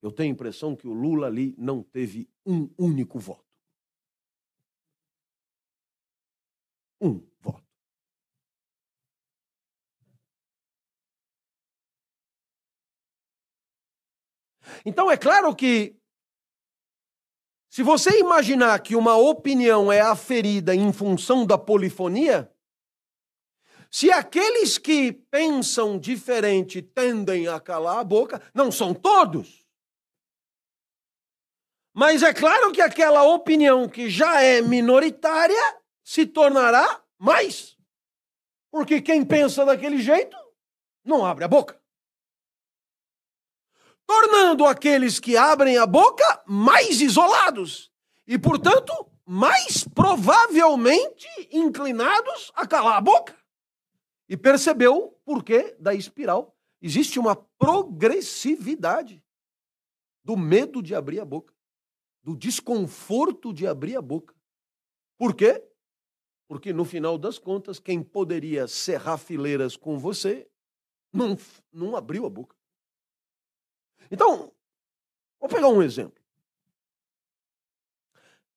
Speaker 1: Eu tenho a impressão que o Lula ali não teve um único voto. Um voto. Então é claro que se você imaginar que uma opinião é aferida em função da polifonia, se aqueles que pensam diferente tendem a calar a boca, não são todos. Mas é claro que aquela opinião que já é minoritária se tornará mais. Porque quem pensa daquele jeito não abre a boca. Tornando aqueles que abrem a boca mais isolados e, portanto, mais provavelmente inclinados a calar a boca. E percebeu por que da espiral existe uma progressividade do medo de abrir a boca, do desconforto de abrir a boca. Por quê? Porque no final das contas, quem poderia serrar fileiras com você não, não abriu a boca. Então, vou pegar um exemplo.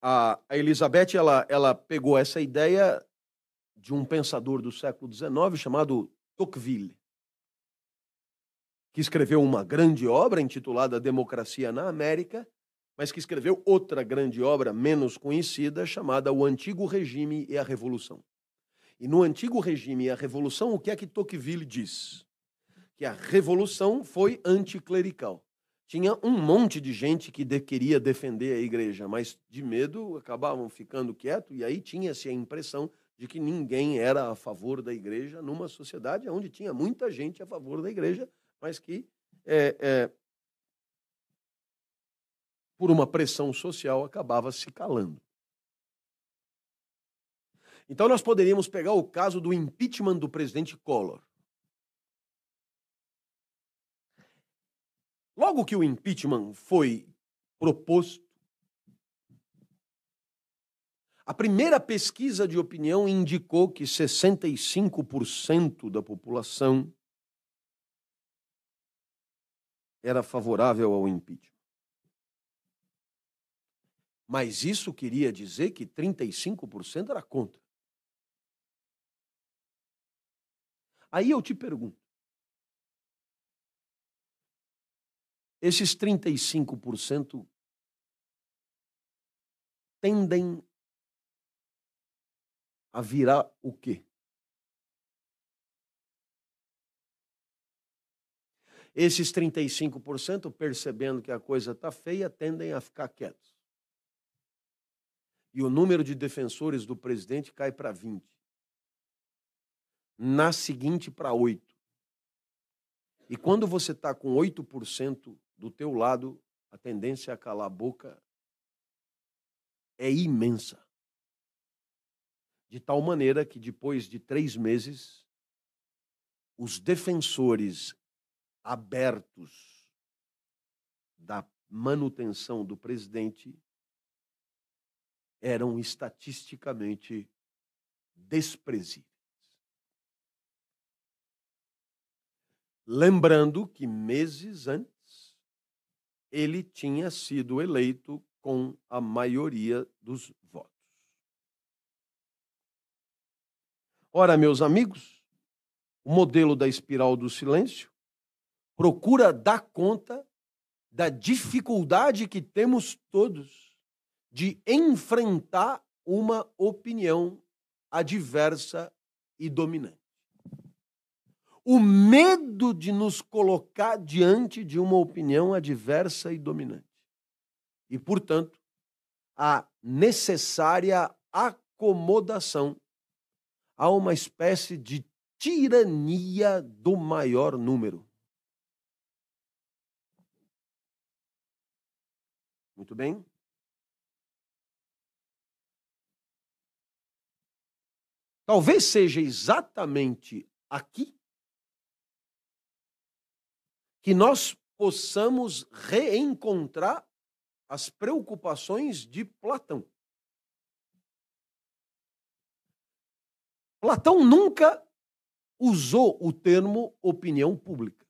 Speaker 1: A, Elizabeth ela, ela pegou essa ideia de um pensador do século XIX chamado Tocqueville, que escreveu uma grande obra intitulada Democracia na América, mas que escreveu outra grande obra menos conhecida chamada O Antigo Regime e a Revolução. E no Antigo Regime e a Revolução, o que é que Tocqueville diz? Que a revolução foi anticlerical. Tinha um monte de gente que de, queria defender a igreja, mas de medo acabavam ficando quietos, e aí tinha-se a impressão de que ninguém era a favor da igreja numa sociedade onde tinha muita gente a favor da igreja, mas que, é, é, por uma pressão social, acabava se calando. Então, nós poderíamos pegar o caso do impeachment do presidente Collor. Logo que o impeachment foi proposto, a primeira pesquisa de opinião indicou que 65% da população era favorável ao impeachment. Mas isso queria dizer que 35% era contra. Aí eu te pergunto: esses 35% tendem a virar o quê? Esses 35%, percebendo que a coisa está feia, tendem a ficar quietos. E o número de defensores do presidente cai para 20. Na seguinte, para 8. E quando você está com 8% do teu lado, a tendência a calar a boca é imensa de tal maneira que depois de três meses, os defensores abertos da manutenção do presidente eram estatisticamente desprezíveis. Lembrando que meses antes ele tinha sido eleito com a maioria dos votos. Ora, meus amigos, o modelo da espiral do silêncio procura dar conta da dificuldade que temos todos de enfrentar uma opinião adversa e dominante. O medo de nos colocar diante de uma opinião adversa e dominante. E, portanto, a necessária acomodação há uma espécie de tirania do maior número. Muito bem? Talvez seja exatamente aqui que nós possamos reencontrar as preocupações de Platão. Platão nunca usou o termo opinião pública,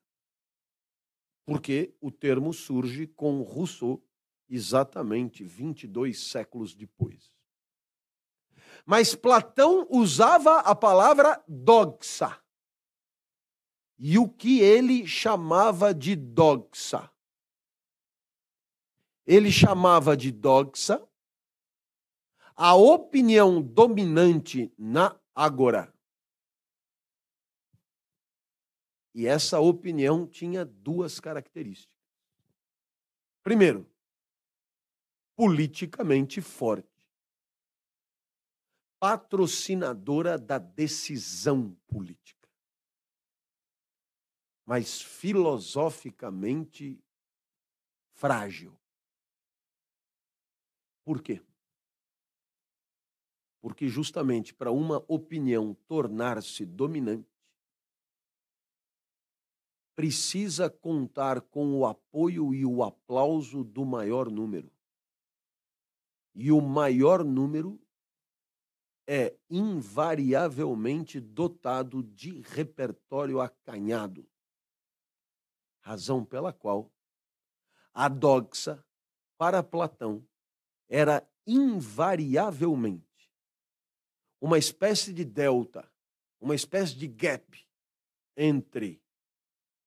Speaker 1: porque o termo surge com Rousseau exatamente 22 séculos depois. Mas Platão usava a palavra doxa. E o que ele chamava de doxa? Ele chamava de doxa a opinião dominante na agora. E essa opinião tinha duas características. Primeiro, politicamente forte. patrocinadora da decisão política, mas filosoficamente frágil. Por quê? Porque justamente para uma opinião tornar-se dominante, precisa contar com o apoio e o aplauso do maior número. E o maior número é invariavelmente dotado de repertório acanhado. Razão pela qual a doxa, para Platão, era invariavelmente uma espécie de delta, uma espécie de gap entre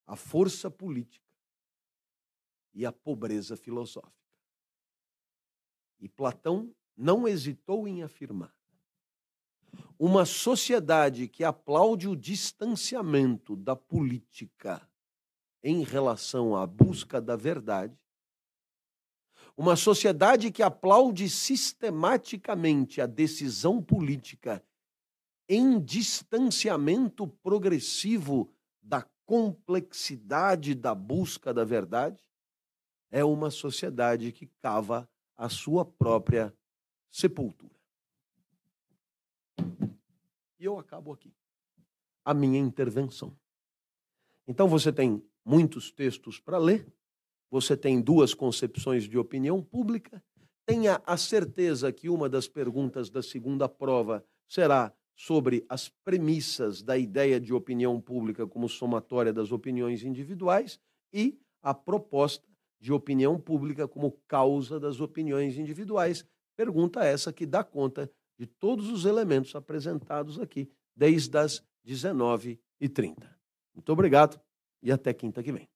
Speaker 1: a força política e a pobreza filosófica. E Platão não hesitou em afirmar: uma sociedade que aplaude o distanciamento da política em relação à busca da verdade, uma sociedade que aplaude sistematicamente a decisão política em distanciamento progressivo da complexidade da busca da verdade, é uma sociedade que cava a sua própria sepultura. E eu acabo aqui a minha intervenção. Então você tem muitos textos para ler, você tem duas concepções de opinião pública, tenha a certeza que uma das perguntas da segunda prova será sobre as premissas da ideia de opinião pública como somatória das opiniões individuais e a proposta de opinião pública como causa das opiniões individuais. Pergunta essa que dá conta de todos os elementos apresentados aqui, desde as 19h30. Muito obrigado e até quinta que vem.